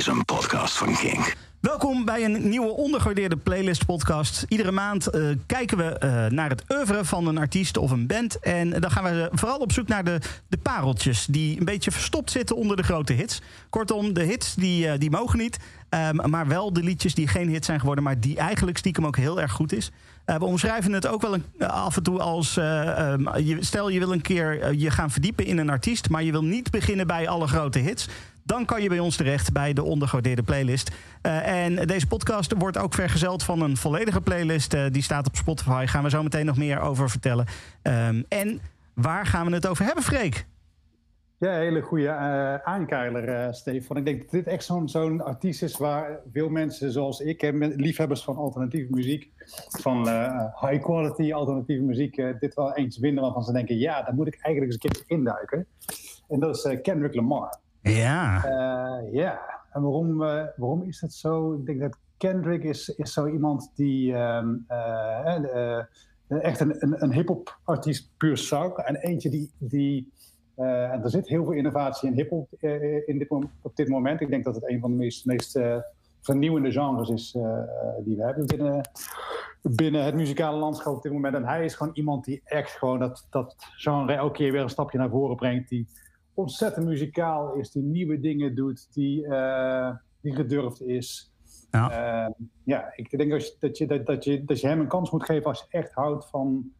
is een podcast van Kink. Welkom bij een nieuwe ondergewaardeerde playlist podcast. Iedere maand eh, kijken we eh, naar het oeuvre van een artiest of een band. En dan gaan we vooral op zoek naar de, de pareltjes die een beetje verstopt zitten onder de grote hits. Kortom, de hits die, eh, die mogen niet. Ehm, maar wel de liedjes die geen hit zijn geworden, maar die eigenlijk stiekem ook heel erg goed is. we omschrijven het ook wel een, af en toe als... Ehm, je, stel je wil een keer je gaan verdiepen in een artiest... maar je wil niet beginnen bij alle grote hits dan kan je bij ons terecht bij de ondergewaardeerde playlist. Uh, en deze podcast wordt ook vergezeld van een volledige playlist. Uh, die staat op Spotify. Gaan we zo meteen nog meer over vertellen. Um, en waar gaan we het over hebben, Freek? Ja, hele goede uh, Stefan. Ik denk dat dit echt zo'n artiest is waar veel mensen zoals ik, liefhebbers van alternatieve muziek, van high quality alternatieve muziek, dit wel eens vinden waarvan ze denken, ja, daar moet ik eigenlijk eens een keer induiken. En dat is Kendrick Lamar. Ja. Uh, ja, en waarom, uh, waarom is dat zo? Ik denk dat Kendrick is, is zo iemand die um, uh, echt een, een, een hip-hop artiest puur zak. En eentje die. die en er zit heel veel innovatie in hip-hop in op dit moment. Ik denk dat het een van de meest, meest vernieuwende genres is die we hebben binnen, binnen het muzikale landschap op dit moment. En hij is gewoon iemand die echt gewoon dat, dat genre elke keer weer een stapje naar voren brengt. Die, ontzettend muzikaal is, die nieuwe dingen doet, die, uh, die gedurfd is. Ja, uh, ja ik denk dat je, dat, je, dat, je, dat je hem een kans moet geven als je echt houdt van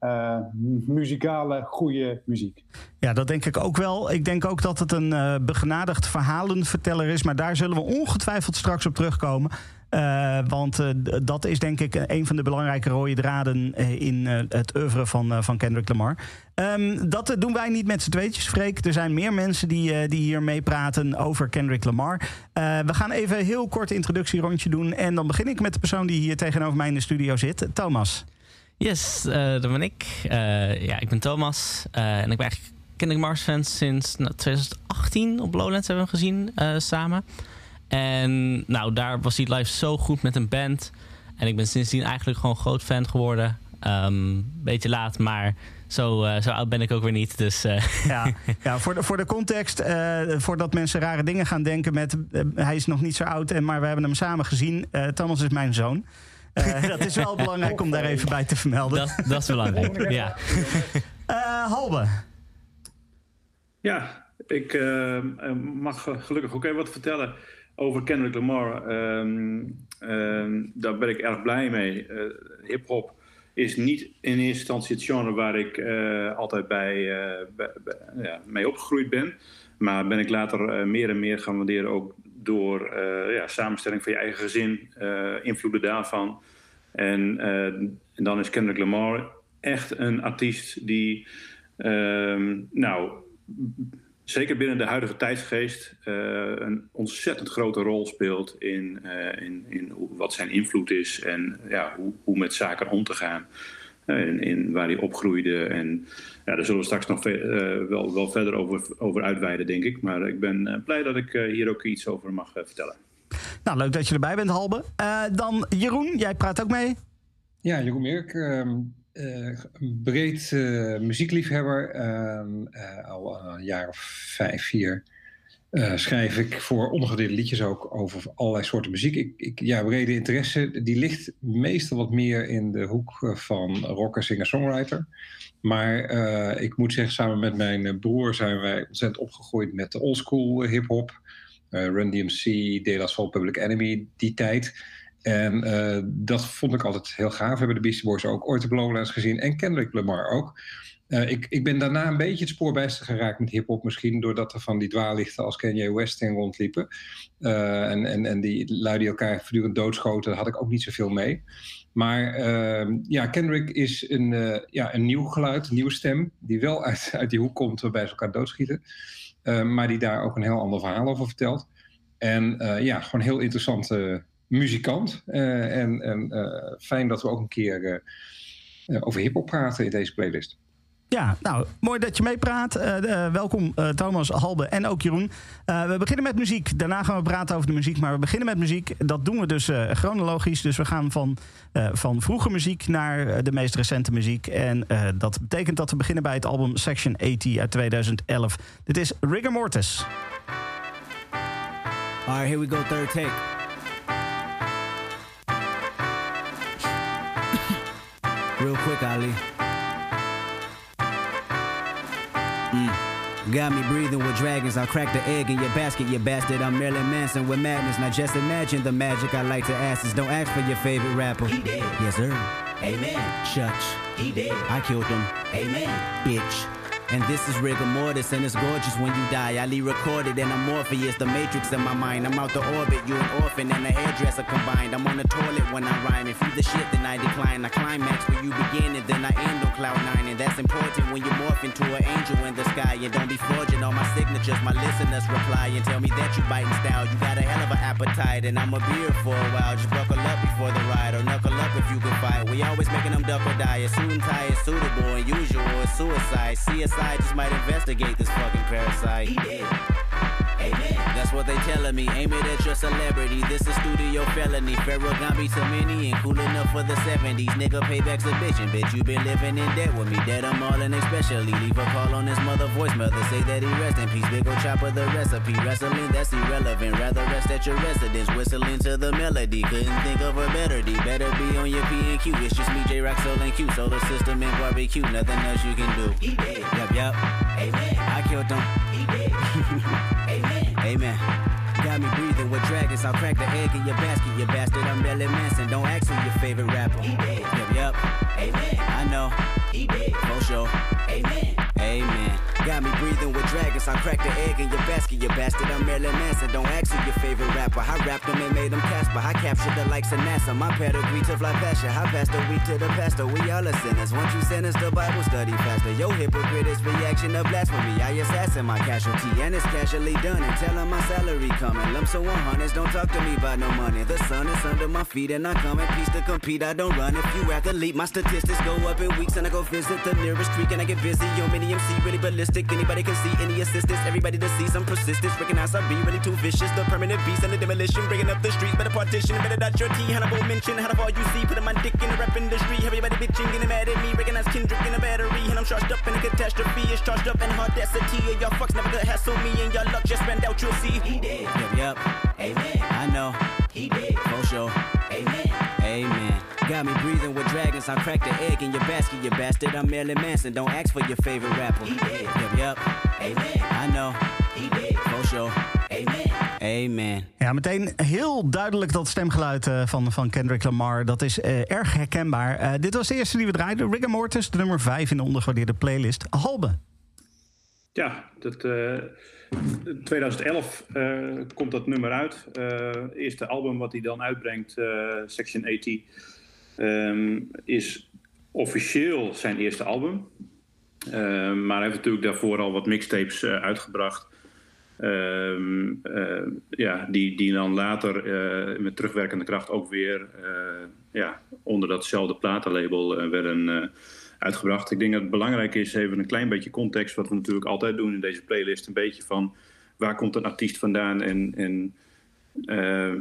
uh, muzikale, goede muziek. Ja, dat denk ik ook wel. Ik denk ook dat het een uh, begenadigd verhalenverteller is. Maar daar zullen we ongetwijfeld straks op terugkomen. Uh, want uh, dat is denk ik een van de belangrijke rode draden in het oeuvre van, van Kendrick Lamar. Um, dat doen wij niet met z'n tweetjes, Freek. Er zijn meer mensen die, die hier meepraten over Kendrick Lamar. we gaan even een heel kort introductierondje doen. En dan begin ik met de persoon die hier tegenover mij in de studio zit, Thomas. Yes, dat ben ik. Ja, ik ben Thomas. En ik ben eigenlijk Kendrick Mars fan sinds nou, 2018 op Lowlands hebben we hem gezien samen. En nou, daar was hij live zo goed met een band. En ik ben sindsdien eigenlijk gewoon groot fan geworden. Um, beetje laat, maar zo, zo oud ben ik ook weer niet. Dus, ja, ja, voor, de, voor de context, voordat mensen rare dingen gaan denken met... hij is nog niet zo oud, en, maar we hebben hem samen gezien. Thomas is mijn zoon. Uh, dat is wel belangrijk om daar even bij te vermelden. Dat, dat is belangrijk, ja. Uh, Halbe. Ja, ik uh, mag gelukkig ook even wat vertellen over Kendrick Lamar. Um, um, daar ben ik erg blij mee. Hip-hop is niet in eerste instantie het genre waar ik altijd bij, bij, ja, mee opgegroeid ben. Maar ben ik later meer en meer gaan waarderen ook door uh, ja, samenstelling van je eigen gezin, uh, invloeden daarvan. En, uh, en, dan is Kendrick Lamar echt een artiest die, ehm, nou, zeker binnen de huidige tijdsgeest, een ontzettend grote rol speelt in, in, in wat zijn invloed is en ja, hoe, hoe met zaken om te gaan. In, in, waar hij opgroeide. En ja, daar zullen we straks nog uh, wel, wel verder over, over uitweiden, denk ik. Maar ik ben uh, blij dat ik uh, hier ook iets over mag vertellen. Nou, leuk dat je erbij bent, Halbe. dan Jeroen, jij praat ook mee. Ja, Jeroen Merk. Ehm, breed muziekliefhebber. Ehm, al een jaar of vijf, vier schrijf ik voor ondergedeelde liedjes ook over allerlei soorten muziek. Ik, ik, ja, brede interesse, die ligt meestal wat meer in de hoek van rocker, singer, songwriter. Maar ik moet zeggen, samen met mijn broer zijn wij ontzettend opgegroeid met de oldschool hip-hop. Run DMC, De La Soul, Public Enemy, die tijd. En dat vond ik altijd heel gaaf. We hebben de Beastie Boys ook ooit op Lowlands gezien en Kendrick Lamar ook. Uh, ik, ik ben daarna een beetje het spoorbijster geraakt met hip-hop. Misschien doordat er van die dwaallichten als Kanye West in rondliepen. Uh, en, en, en die lui die elkaar voortdurend doodschoten, daar had ik ook niet zoveel mee. Maar uh, ja, Kendrick is een, ja, een nieuw geluid, een nieuwe stem. Die wel uit, uit die hoek komt waarbij ze elkaar doodschieten. maar die daar ook een heel ander verhaal over vertelt. En ja, gewoon heel interessante muzikant. en en fijn dat we ook een keer over hip-hop praten in deze playlist. Ja, nou, mooi dat je meepraat. Uh, welkom uh, Thomas, Halbe en ook Jeroen. Uh, we beginnen met muziek. Daarna gaan we praten over de muziek. Maar we beginnen met muziek. Dat doen we dus chronologisch. Dus we gaan van, van vroege muziek naar de meest recente muziek. En dat betekent dat we beginnen bij het album Section 80 uit 2011. Dit is Rigor Mortis. All right, here we go, third take. Real quick, Ali. Mm. Got me breathing with dragons. I'll crack the egg in your basket, you bastard. I'm Marilyn Manson with madness. Now just imagine the magic I like to ask is don't ask for your favorite rapper. He did. Yes, sir. Amen. Church. He did. I killed him. Amen. Bitch. And this is rigor mortis, and it's gorgeous when you die. I recorded, and I'm Morpheus, the matrix in my mind. I'm out the orbit, you an orphan and a hairdresser combined. I'm on the toilet when I rhyme. If you the shit, then I decline. I climax where you begin, and then I end on cloud nine. And that's important when you morph into an angel in the sky. And don't be forging all my signatures. My listeners reply and tell me that you biting style. You got a hell of an appetite, and I'm a beer for a while. Just buckle up before the ride, or knuckle up if you can fight. We always making them duck or die. A suit and tie is suitable, and usual is suicide. CSI just might investigate this fucking parasite. He did. That's what they telling me. Aim it at your celebrity. This is studio felony. Pharaoh Gambi to many and cool enough for the 70s. Nigga, payback's a bitch. And bitch, you been living in debt with me. Dead I'm all in especially. Leave a call on his mother voice mother. Say that he rest in peace. Big ol' chopper the recipe. Wrestling, that's irrelevant. Rather rest at your residence. Whistling to the melody. Couldn't think of a better D. Better be on your P and Q. It's just me, J Rock, Soul and Q. Solar system and barbecue. Nothing else you can do. He did. Yep, yep. Amen. I killed him. He did. Amen. Got me breathing with dragons. I'll crack the egg in your basket, you bastard. I'm Marilyn Manson. Don't ask who your favorite rapper. He did. Yep, yep. Amen. I know. He did. For sure. Amen. Got me breathing with dragons. I cracked the egg in your basket, you bastard. I'm Marilyn Manson. Don't ask who your favorite rapper. I rapped them and made them Casper. I captured the likes of NASA. My pedigree to fly pasture. I passed the week to the pastor. We all are sinners. Once you sentence the Bible study faster. Yo, hypocrite is reaction to blasphemy. I assassin my casualty, and it's casually done. And tell my salary coming. Lumps of 100s. Don't talk to me about no money. The sun is under my feet, and I come in peace to compete. I don't run. If you athlete, my statistics go up in weeks, and I go visit the nearest creek, and I get busy. Yo, mini MC, really ballistic. Anybody can see any assistance. Everybody to see some persistence. Recognize I be really too vicious. The permanent beast and the demolition. Bringing up the streets, better partition. Better dot your T. Hannibal mention. How all you see. Putting my dick in the rap industry. Everybody bitching, getting mad at me. Recognize Kendrick in a battery. And I'm charged up in a catastrophe. It's charged up in audacity. And y'all fucks never gonna hassle me. And y'all luck just spend out, you'll see. He did. Yep, yep. Amen. I know. He did. For sure. Amen. Amen. Got me breathing with dragons. I'll crack the egg in your basket, you bastard. I'm Marilyn Manson. Don't ask for your favorite rapper. He did. Yep, yep. Amen. I know. He did. For sure. Amen. Amen. Ja, meteen heel duidelijk dat stemgeluid eh, van, van Kendrick Lamar. Dat is eh, erg herkenbaar. Eh, dit was de eerste die we draaiden. Rigor Mortis, de nummer 5 in de ondergewaardeerde playlist. Halbe. Ja, dat, eh, 2011 eh, komt dat nummer uit. Eh eerste album wat hij dan uitbrengt, eh, Section 80, ehm, is officieel zijn eerste album. Ehm, maar hij heeft natuurlijk daarvoor al wat mixtapes eh, uitgebracht. Ehm, eh, ja, die, die dan later eh, met terugwerkende kracht ook weer ja, onder datzelfde platenlabel werden uitgebracht. Ik denk dat het belangrijk is, even een klein beetje context, wat we natuurlijk altijd doen in deze playlist. Een beetje van waar komt een artiest vandaan en, en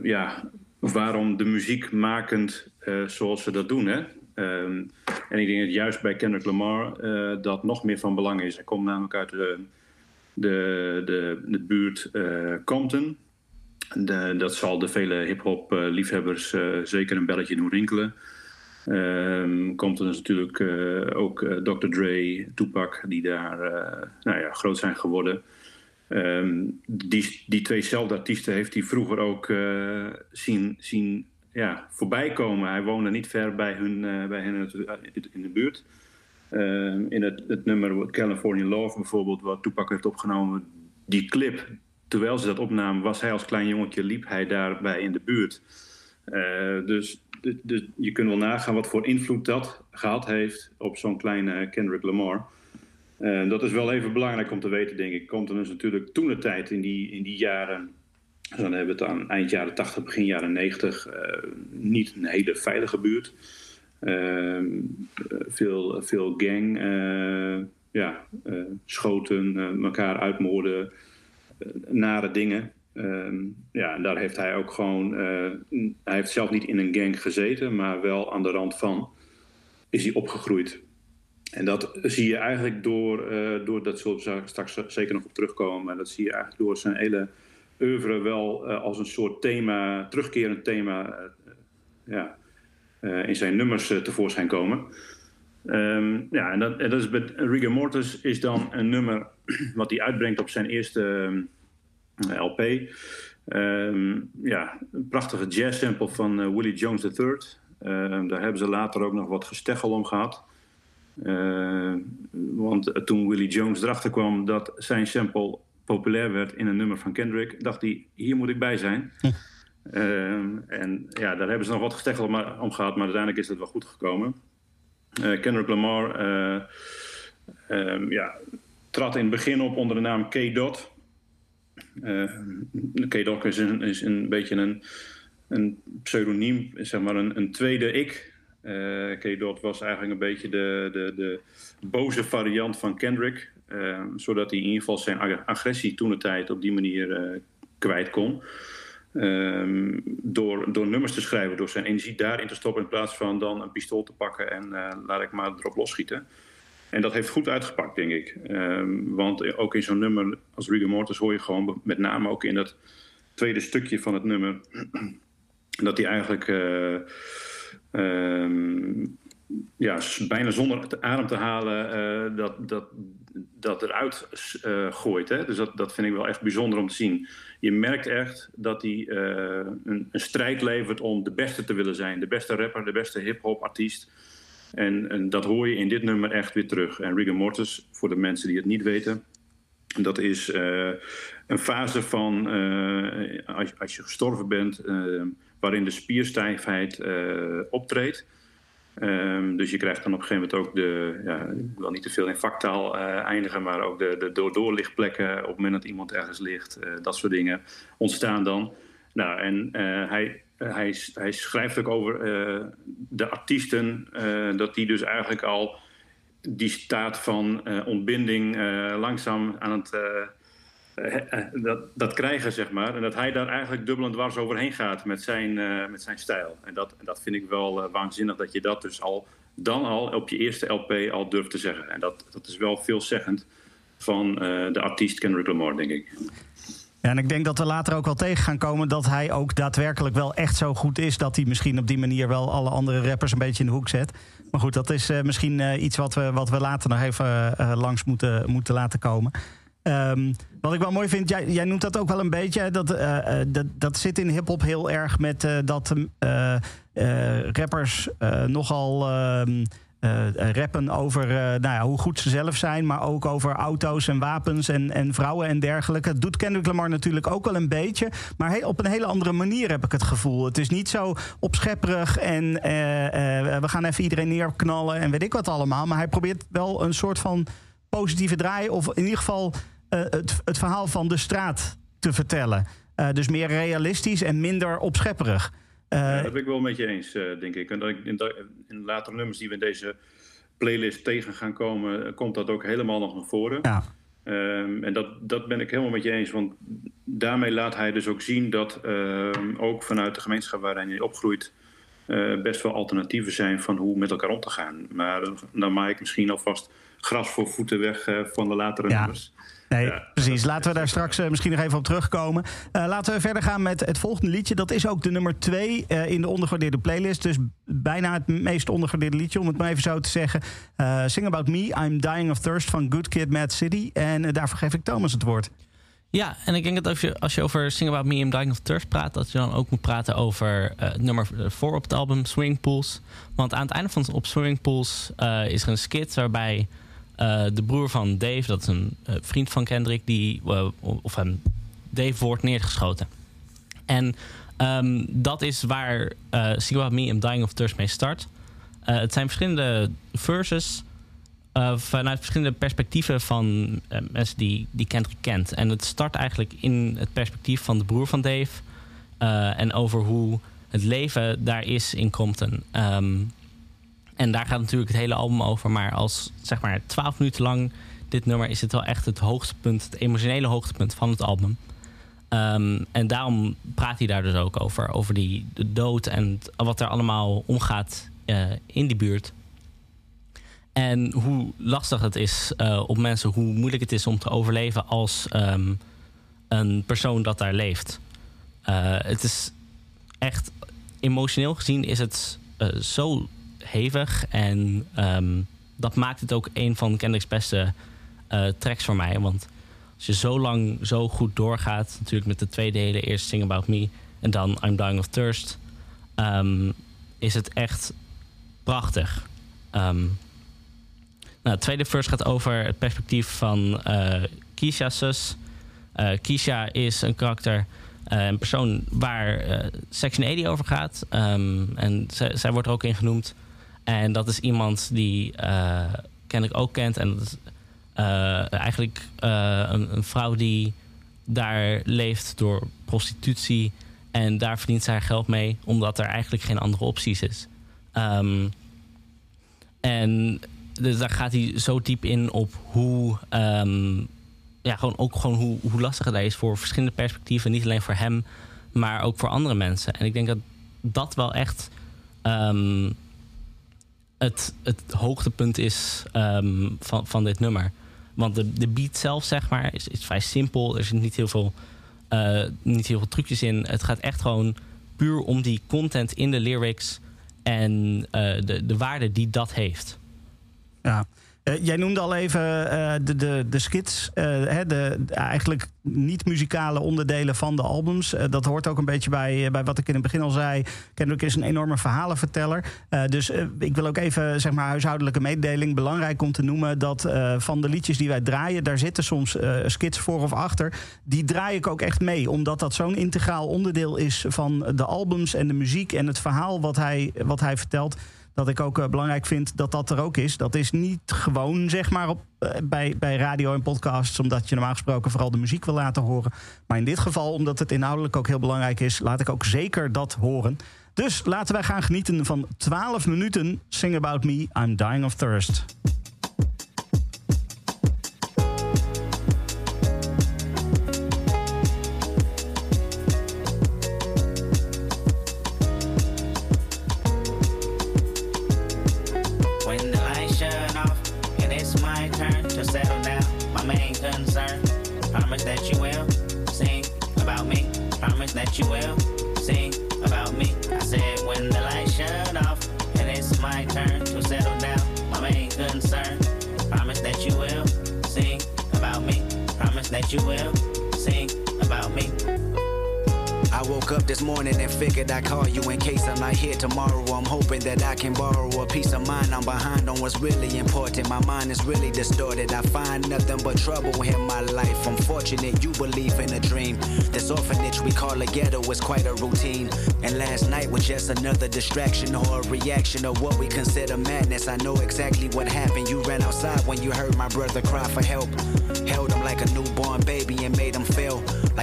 ja, waarom de muziek makend eh, zoals ze dat doen. Hè? Ehm, en ik denk dat juist bij Kendrick Lamar eh, dat nog meer van belang is. Hij komt namelijk uit de, de, de, buurt eh, Compton. Dat zal de vele hip-hop liefhebbers zeker een belletje doen rinkelen. Ehm Compton is natuurlijk ook Dr. Dre, Tupac, die daar nou ja, groot zijn geworden. Ehm, die, die tweezelfde artiesten heeft hij vroeger ook eh, zien, zien ja, voorbij komen. Hij woonde niet ver bij, hun, eh, bij hen in- in de buurt. Ehm, in het, het nummer California Love bijvoorbeeld, wat Tupac heeft opgenomen, die clip, terwijl ze dat opnamen, was hij als klein jongetje, liep hij daarbij in de buurt. Eh, dus de, de- je kunt wel nagaan wat voor invloed dat gehad heeft op zo'n kleine Kendrick Lamar. Eh, dat is wel even belangrijk om te weten, denk ik. Compton is natuurlijk toen de tijd in die, in die jaren, dus dan hebben we het aan eind jaren 80, begin jaren 90, eh, niet een hele veilige buurt. Ehm, eh, veel, veel gang, eh, ja, schoten, elkaar uitmoorden, nare dingen. Ehm, ja, en daar heeft hij ook gewoon. hij heeft zelf niet in een gang gezeten, maar wel aan de rand van is hij opgegroeid. En dat zie je eigenlijk door, eh, door dat zullen we straks zeker nog op terugkomen, maar dat zie je eigenlijk door zijn hele oeuvre wel eh, als een soort thema, terugkerend thema, eh, ja, in zijn nummers tevoorschijn komen. Ehm, ja, en dat, en dat is bij Rigor Mortis is dan een nummer wat hij uitbrengt op zijn eerste LP. Ehm, ja, een prachtige jazz sample van Willie Jones III. Ehm, daar hebben ze later ook nog wat gesteggel om gehad. Ehm, want eh, toen Willie Jones erachter kwam dat zijn sample populair werd in een nummer van Kendrick, dacht hij: hier moet ik bij zijn. Ehm, en ja, daar hebben ze nog wat gesteggel om, gehad, maar uiteindelijk is het wel goed gekomen. Eh, Kendrick Lamar eh, ehm, ja, trad in het begin op onder de naam K-Dot. Uh, K-Dot is een, is een beetje een, een pseudoniem, zeg maar een, een tweede ik. Eh K-Dot was eigenlijk een beetje de, de, de boze variant van Kendrick. eh, zodat hij in ieder geval zijn ag- agressie toen de tijd op die manier eh, kwijt kon. Ehm, door, door nummers te schrijven, door zijn energie daarin te stoppen in plaats van dan een pistool te pakken en laat ik maar erop losschieten. En dat heeft goed uitgepakt, denk ik. Ehm, want ook in zo'n nummer als Rigor Mortis hoor je gewoon, met name ook in dat tweede stukje van het nummer, dat hij eigenlijk ja, s- bijna zonder adem te halen eh, dat, dat, dat eruit eh, gooit. Hè? Dus dat, dat vind ik wel echt bijzonder om te zien. Je merkt echt dat hij eh, een, een strijd levert om de beste te willen zijn. De beste rapper, de beste hip-hop artiest. En, en dat hoor je in dit nummer echt weer terug. En Rigor Mortis, voor de mensen die het niet weten, dat is een fase van als, als je gestorven bent, eh, waarin de spierstijfheid eh, optreedt. Ehm, dus je krijgt dan op een gegeven moment ook de, ja, ik wil niet te veel in vaktaal eh, eindigen, maar ook de, de door doorlichtplekken op het moment dat iemand ergens ligt, eh, dat soort dingen ontstaan dan. Nou, en hij, hij, hij schrijft ook over de artiesten, dat die dus eigenlijk al die staat van ontbinding langzaam aan het. Eh, eh, dat, dat krijgen, zeg maar. En dat hij daar eigenlijk dubbel en dwars overheen gaat met zijn, eh, met zijn stijl. En dat, dat vind ik wel waanzinnig dat je dat dus al dan al op je eerste LP al durft te zeggen. En dat, dat is wel veelzeggend van de artiest Kendrick Lamar, denk ik. Ja, en ik denk dat we later ook wel tegen gaan komen dat hij ook daadwerkelijk wel echt zo goed is dat hij misschien op die manier wel alle andere rappers een beetje in de hoek zet. Maar goed, dat is misschien iets wat we, wat we later nog even langs moeten, moeten laten komen. Ehm, wat ik wel mooi vind, jij, jij noemt dat ook wel een beetje. Dat, eh, eh, dat, dat zit in hip-hop heel erg met eh, dat rappers nogal. ehm, eh, rappen over nou ja, hoe goed ze zelf zijn, maar ook over auto's en wapens en, en vrouwen en dergelijke. Dat doet Kendrick Lamar natuurlijk ook wel een beetje, maar he- op een hele andere manier heb ik het gevoel. Het is niet zo opschepperig en we gaan even iedereen neerknallen en weet ik wat allemaal, maar hij probeert wel een soort van positieve draai of in ieder geval het, het verhaal van de straat te vertellen. Eh, dus meer realistisch en minder opschepperig. Eh, Ja, dat ben ik wel met je eens, eh, denk ik. En dat ik in, in latere nummers die we in deze playlist tegen gaan komen, eh, komt dat ook helemaal nog naar voren. ja. Ehm, en dat, dat ben ik helemaal met je eens. Want daarmee laat hij dus ook zien dat ehm, ook vanuit de gemeenschap waarin hij opgroeit. eh, best wel alternatieven zijn van hoe met elkaar om te gaan. Maar eh, dan maak ik misschien alvast gras voor voeten weg eh, van de latere Ja. nummers. Nee, Ja. precies. Laten we daar straks eh, misschien nog even op terugkomen. Eh, laten we verder gaan met het volgende liedje. Dat is ook de nummer twee eh, in de ondergewaardeerde playlist. Dus bijna het meest ondergewaardeerde liedje, om het maar even zo te zeggen. Eh, Sing About Me, I'm Dying of Thirst van Good Kid, Mad City. En daarvoor geef ik Thomas het woord. Ja, en ik denk dat als je, als je over Sing About Me and Dying of Thirst praat... dat je dan ook moet praten over eh, het nummer 4 op het album, Swimming Pools. Want aan het einde van op Swimming Pools eh, is er een skit waarbij de broer van Dave... dat is een eh, vriend van Kendrick, die, eh, of hem, Dave wordt neergeschoten. En ehm, dat is waar eh About Me and Dying of Thirst mee start. Eh, het zijn verschillende verses... Uh, vanuit verschillende perspectieven van uh, mensen die, die Kendrick kent. En het start eigenlijk in het perspectief van de broer van Dave. Uh, en over hoe het leven daar is in Compton. Um, en daar gaat natuurlijk het hele album over. Maar als zeg maar twaalf minuten lang dit nummer is het wel echt het hoogtepunt, het emotionele hoogtepunt van het album. Um, en daarom praat hij daar dus ook over. Over die de dood en wat er allemaal omgaat uh, in die buurt. En hoe lastig het is uh, op mensen, hoe moeilijk het is om te overleven als, uh, een persoon dat daar leeft. Eh, het is echt emotioneel gezien is het eh, zo hevig en ehm, dat maakt het ook een van Kendrick's beste eh, tracks voor mij. Want als je zo lang zo goed doorgaat, natuurlijk met de twee delen, eerst Sing About Me en dan I'm Dying of Thirst, ehm, is het echt prachtig. Ehm, nou, het tweede verse gaat over het perspectief van eh Keisha's zus. Eh Keisha is een karakter, een persoon waar Section 80 over gaat. En zij wordt er ook in genoemd. En dat is iemand die eh ken ik ook kent. En dat is eh, eigenlijk eh, een, een vrouw die daar leeft door prostitutie. En daar verdient zij haar geld mee, omdat er eigenlijk geen andere opties is. Ehm, en dus daar gaat hij zo diep in op hoe, ehm, ja, gewoon ook gewoon hoe, hoe lastig het is voor verschillende perspectieven. Niet alleen voor hem, maar ook voor andere mensen. En ik denk dat dat wel echt ehm, het, het hoogtepunt is ehm, van, van dit nummer. Want de, de beat zelf, zeg maar, is, is vrij simpel. Er zit niet heel veel, eh, niet heel veel trucjes in. Het gaat echt gewoon puur om die content in de lyrics en eh, de, de waarde die dat heeft. Ja. Eh, jij noemde al even eh, de, de, de skits, eh, hè, de, eigenlijk niet-muzikale onderdelen van de albums. Dat hoort ook een beetje bij, bij wat ik in het begin al zei. Kendrick is een enorme verhalenverteller. Dus ik wil ook even, zeg maar, huishoudelijke mededeling. Belangrijk om te noemen dat van de liedjes die wij draaien, daar zitten soms skits voor of achter. Die draai ik ook echt mee, omdat dat zo'n integraal onderdeel is van de albums en de muziek en het verhaal wat hij, wat hij vertelt dat ik ook eh, belangrijk vind dat dat er ook is. Dat is niet gewoon, zeg maar, op, eh, bij, bij radio en podcasts... omdat je normaal gesproken vooral de muziek wil laten horen. Maar in dit geval, omdat het inhoudelijk ook heel belangrijk is... laat ik ook zeker dat horen. Dus laten wij gaan genieten van 12 minuten Sing About Me, I'm Dying of Thirst. That you will sing about me. I said when the lights shut off and it's my turn to settle down, my main concern. Promise that you will sing about me. Promise that you will woke up this morning and figured I'd call you in case I'm not here tomorrow. I'm hoping that I can borrow a piece of mind. I'm behind on what's really important. My mind is really distorted. I find nothing but trouble in my life. I'm fortunate you believe in a dream. This orphanage we call a ghetto is quite a routine. And last night was just another distraction or a reaction of what we consider madness. I know exactly what happened. You ran outside when you heard my brother cry for help. Held him like a newborn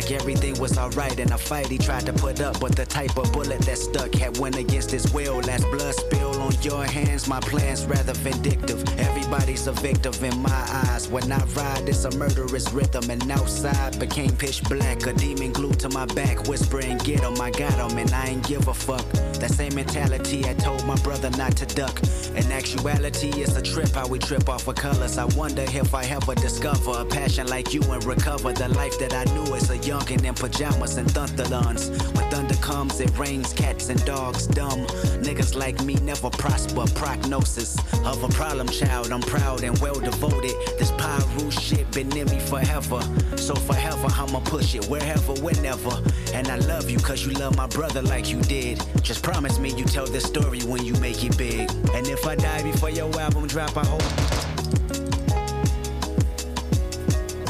like everything was alright in a fight he tried to put up. But the type of bullet that stuck had went against his will. Last blood spill on your hands, my plan's rather vindictive. Everybody's a victim in my eyes. When I ride, it's a murderous rhythm. And outside became pitch black. A demon glued to my back, whispering, Get him, I got him, and I ain't give a fuck. That same mentality I told my brother not to duck. In actuality, it's a trip how we trip off of colors. I wonder if I ever discover a passion like you and recover the life that I knew as a youngin' in pajamas and thunderlons. When thunder comes, it rains cats and dogs dumb. Niggas like me never prosper. Prognosis of a problem child. I'm proud and well devoted. This Pyru shit been in me forever. So forever, I'ma push it wherever, whenever. And I love you cause you love my brother like you did. Just promise me you tell this story when you make it big. And if I die before your album drop, I hope.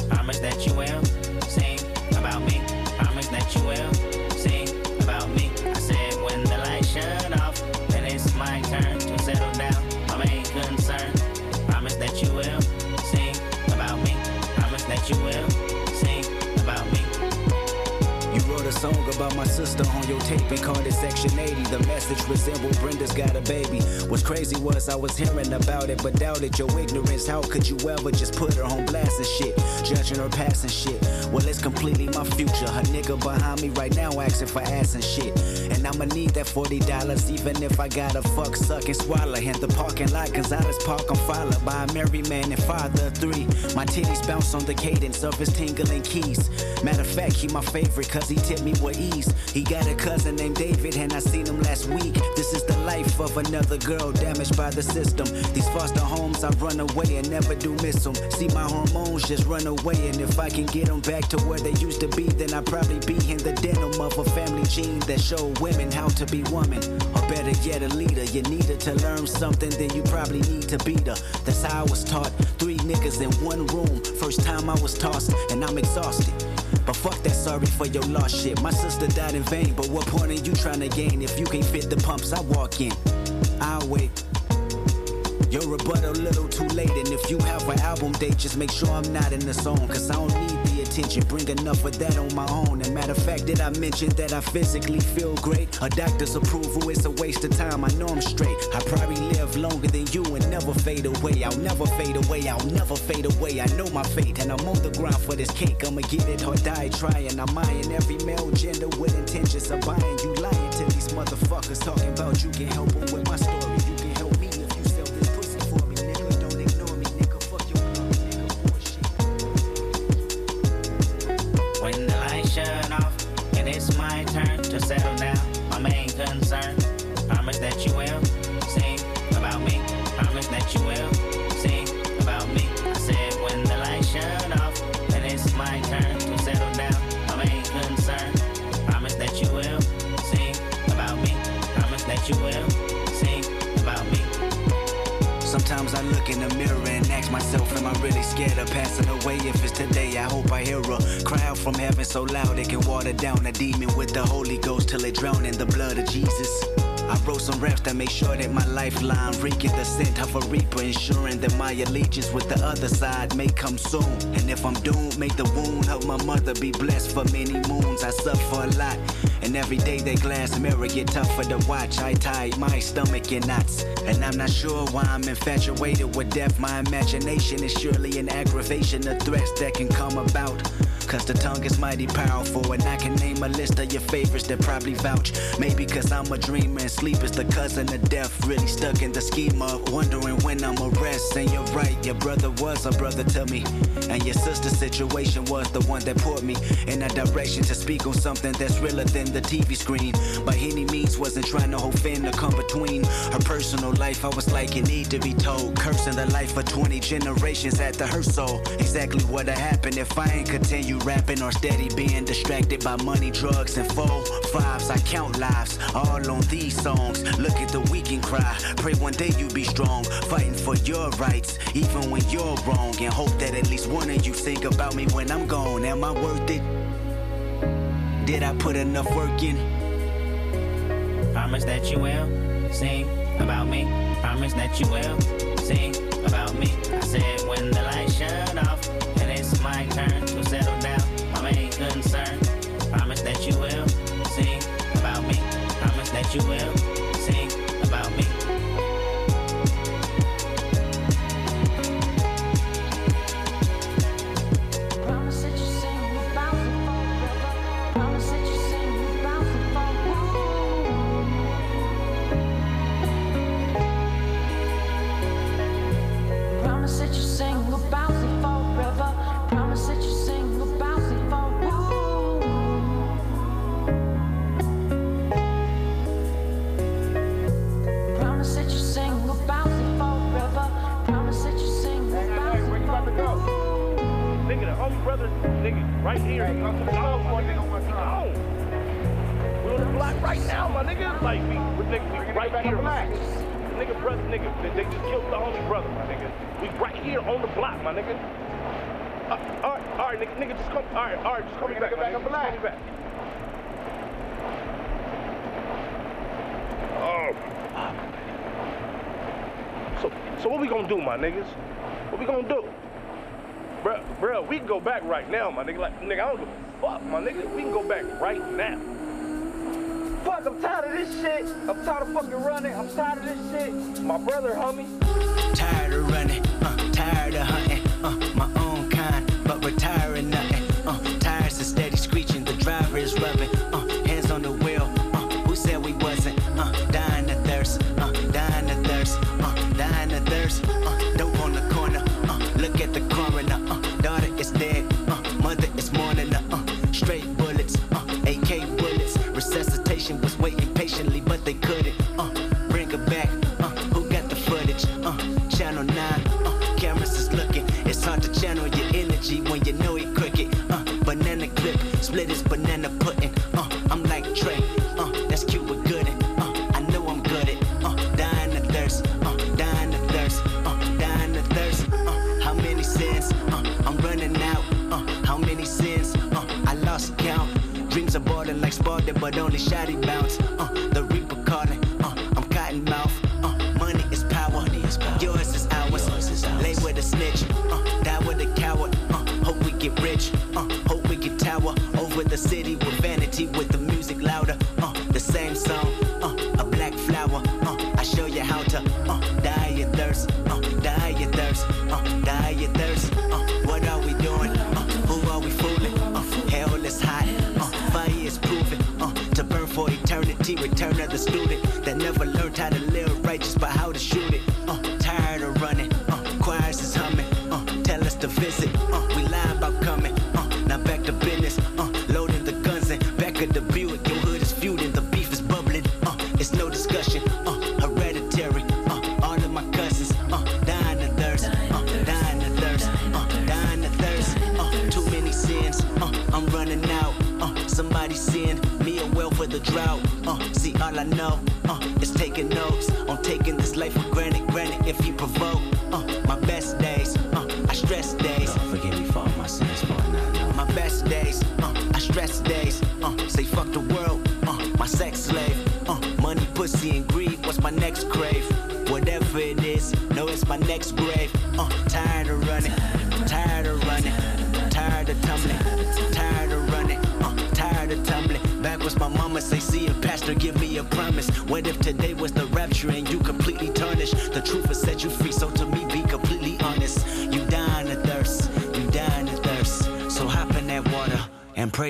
Promise that you will sing about me. Promise that you will so about my sister on your tape and called it Section 80. The message resembled Brenda's got a baby. What's crazy was I was hearing about it, but doubted your ignorance. How could you ever just put her on blast and shit? Judging her past and shit. Well, it's completely my future. Her nigga behind me right now asking for ass and shit. And I'ma need that $40 even if I gotta fuck, suck, and swallow. In the parking lot, Gonzalez Park, I'm followed by a married man and father of three. My titties bounce on the cadence of his tingling keys. Matter of fact, he my favorite cause he tipped me with ease. He got a cousin named David and I seen him last week. This is the life of another girl damaged by the system. These foster homes, I run away and never do miss them. See my hormones just run away and if I can get them back to where they used to be, then I'd probably be in the denim of a family gene that show women how to be woman. Or better yet, a leader. You needed to learn something, then you probably need to be the. That's how I was taught. Three niggas in one room. First time I was tossed, and I'm exhausted. But fuck that sorry for your lost shit. My sister died in vain, but what point are you trying to gain if you can't fit the pumps I walk in? I'll wait. Your rebuttal a little too late, and if you have an album date, just make sure I'm not in the song, cause I don't need attention. Bring enough of that on my own. And matter of fact, did I mention that I physically feel great? A doctor's approval is a waste of time. I know I'm straight. I probably live longer than you and never fade away. I'll never fade away. I'll never fade away. I know my fate, and I'm on the ground for this cake. I'ma get it or die trying. I'm eyeing every male gender with intentions of buying. You lying to these motherfuckers talking about you can help them with my story. You will sing about me. I said when the lights shut off it's my turn to settle down, my main concern. Promise that you will sing about me. Promise that you will sing about me. Sometimes I look in the mirror and ask myself, am I really scared of passing away? If it's today, I hope I hear a crowd from heaven so loud it can water down a demon with the Holy Ghost till it drown in the blood of Jesus. I wrote some raps that make sure that my lifeline reeking the scent of a reaper, ensuring that my allegiance with the other side may come soon. And if I'm doomed, make the wound of my mother be blessed for many moons. I suffer a lot, and every day that glass mirror get tougher to watch. I tie my stomach in knots, and I'm not sure why I'm infatuated with death. My imagination is surely an aggravation of threats that can come about. Cause the tongue is mighty powerful, and I can name a list of your favorites that probably vouch. Maybe cause I'm a dreamer and sleep is the cousin of death. Really stuck in the schema, wondering when I'ma rest. And you're right, your brother was a brother to me. And your sister's situation was the one that put me in a direction to speak on something that's realer than the TV screen. By any means, wasn't trying to offend or come between her personal life. I was like, it need to be told. Cursing the life of 20 generations at the her soul. Exactly what'd happen if I ain't continue rapping or steady being distracted by money, drugs, and four fives. I count lives all on these songs. Look at the weak and cry. Pray one day you be strong, fighting for your rights, even when you're wrong. And hope that at least one of you think about me when I'm gone. Am I worth it? Did I put enough work in? Promise that you will sing about me. Promise that you will sing about me. I said when the lights shut off and it's my turn you ever brother, nigga, right here. Hey, come to the club for a nigga one time. We on the block right now, my nigga. Like, we, we, nigga, we right here. my nigga. Brother, nigga, they, they just killed the homie brother, my nigga. We right here on the block, my nigga. Uh, all right, all right, nigga, nigga, just come. All right, all right, just call me back, my nigga. Call me back. Oh. So, so what we gonna do, my niggas? What we gonna do? Bruh, bruh, we can go back right now, my nigga. Like, nigga, I don't give a fuck, my nigga. We can go back right now. Fuck, I'm tired of this shit. I'm tired of fucking running. I'm tired of this shit. My brother, homie. Tired of running, uh, tired of hunting, uh, my own kind, but retiring nothing. Uh, tires are steady screeching, the driver is rubbing, but only shoddy bounce. Uh, the Reaper calling. Uh, I'm cotton mouth. Uh, money is power. Yours is ours. Lay with a snitch. Uh, die with a coward. Uh, hope we get rich. Uh, hope we get tower over the city Return of the student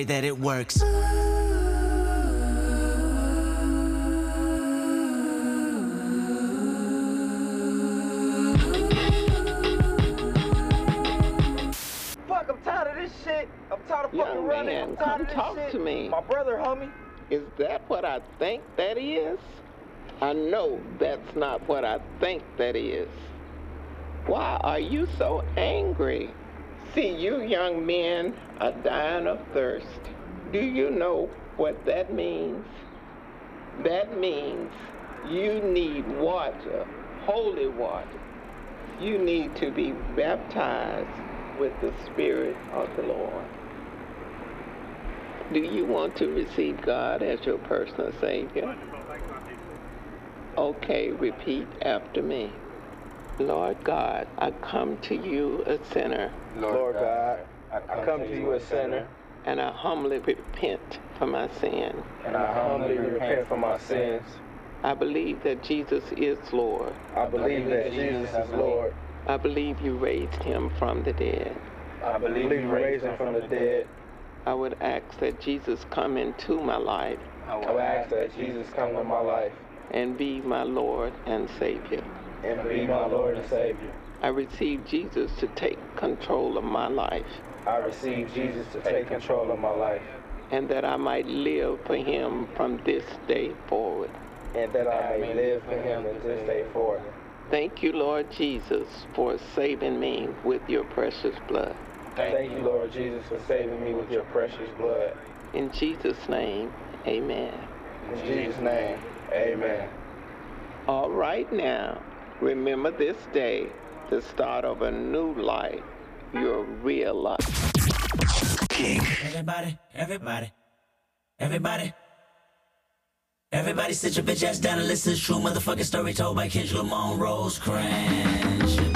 and pray that it works. Fuck, I'm tired of this shit. I'm tired of fucking Young running. man, I'm tired come of this talk shit. to me. My brother, homie. Is that what I think that is? I know that's not what I think that is. Why are you so angry? See, you young men are dying of thirst. Do you know what that means? That means you need water, holy water. You need to be baptized with the Spirit of the Lord. Do you want to receive God as your personal Savior? Okay, repeat after me. Lord God, I come to you a sinner. Lord God, I come to you a sinner, And I humbly repent for my sin. and I humbly repent for my sins. I believe that Jesus is Lord. I believe that Jesus is Lord. I believe you raised him from the dead. I believe you raised him from the dead. I would ask that Jesus come into my life I would ask that Jesus come to my life and be my Lord and Savior. and be my Lord and Savior. I receive Jesus to take control of my life I receive Jesus to take control of my life, and that I might live for him from this day forward. and that I may live for him from this day forward. Thank you, Lord Jesus, for saving me with your precious blood. Thank you, Lord Jesus, for saving me with your precious blood. In Jesus' name, amen. In Jesus' name, amen. All right now, remember this day, the start of a new life, your real life. Everybody, everybody, everybody. Everybody sit your bitch ass down and listen to true motherfucking story told by Kendrick Lamar Rosecrans. Bitch.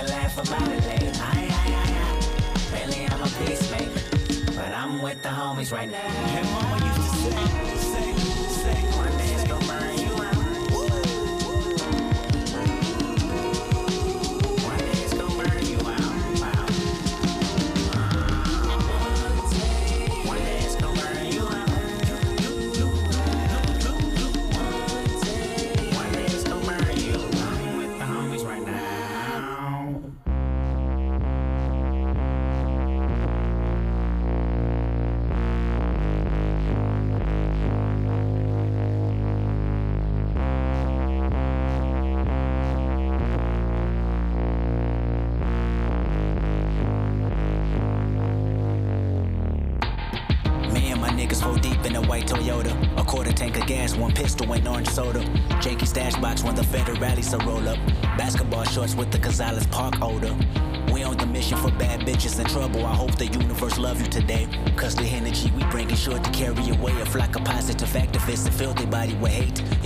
To laugh about it later. Aye, aye, aye, aye. Really, I'm a peacemaker. But I'm with the homies right now.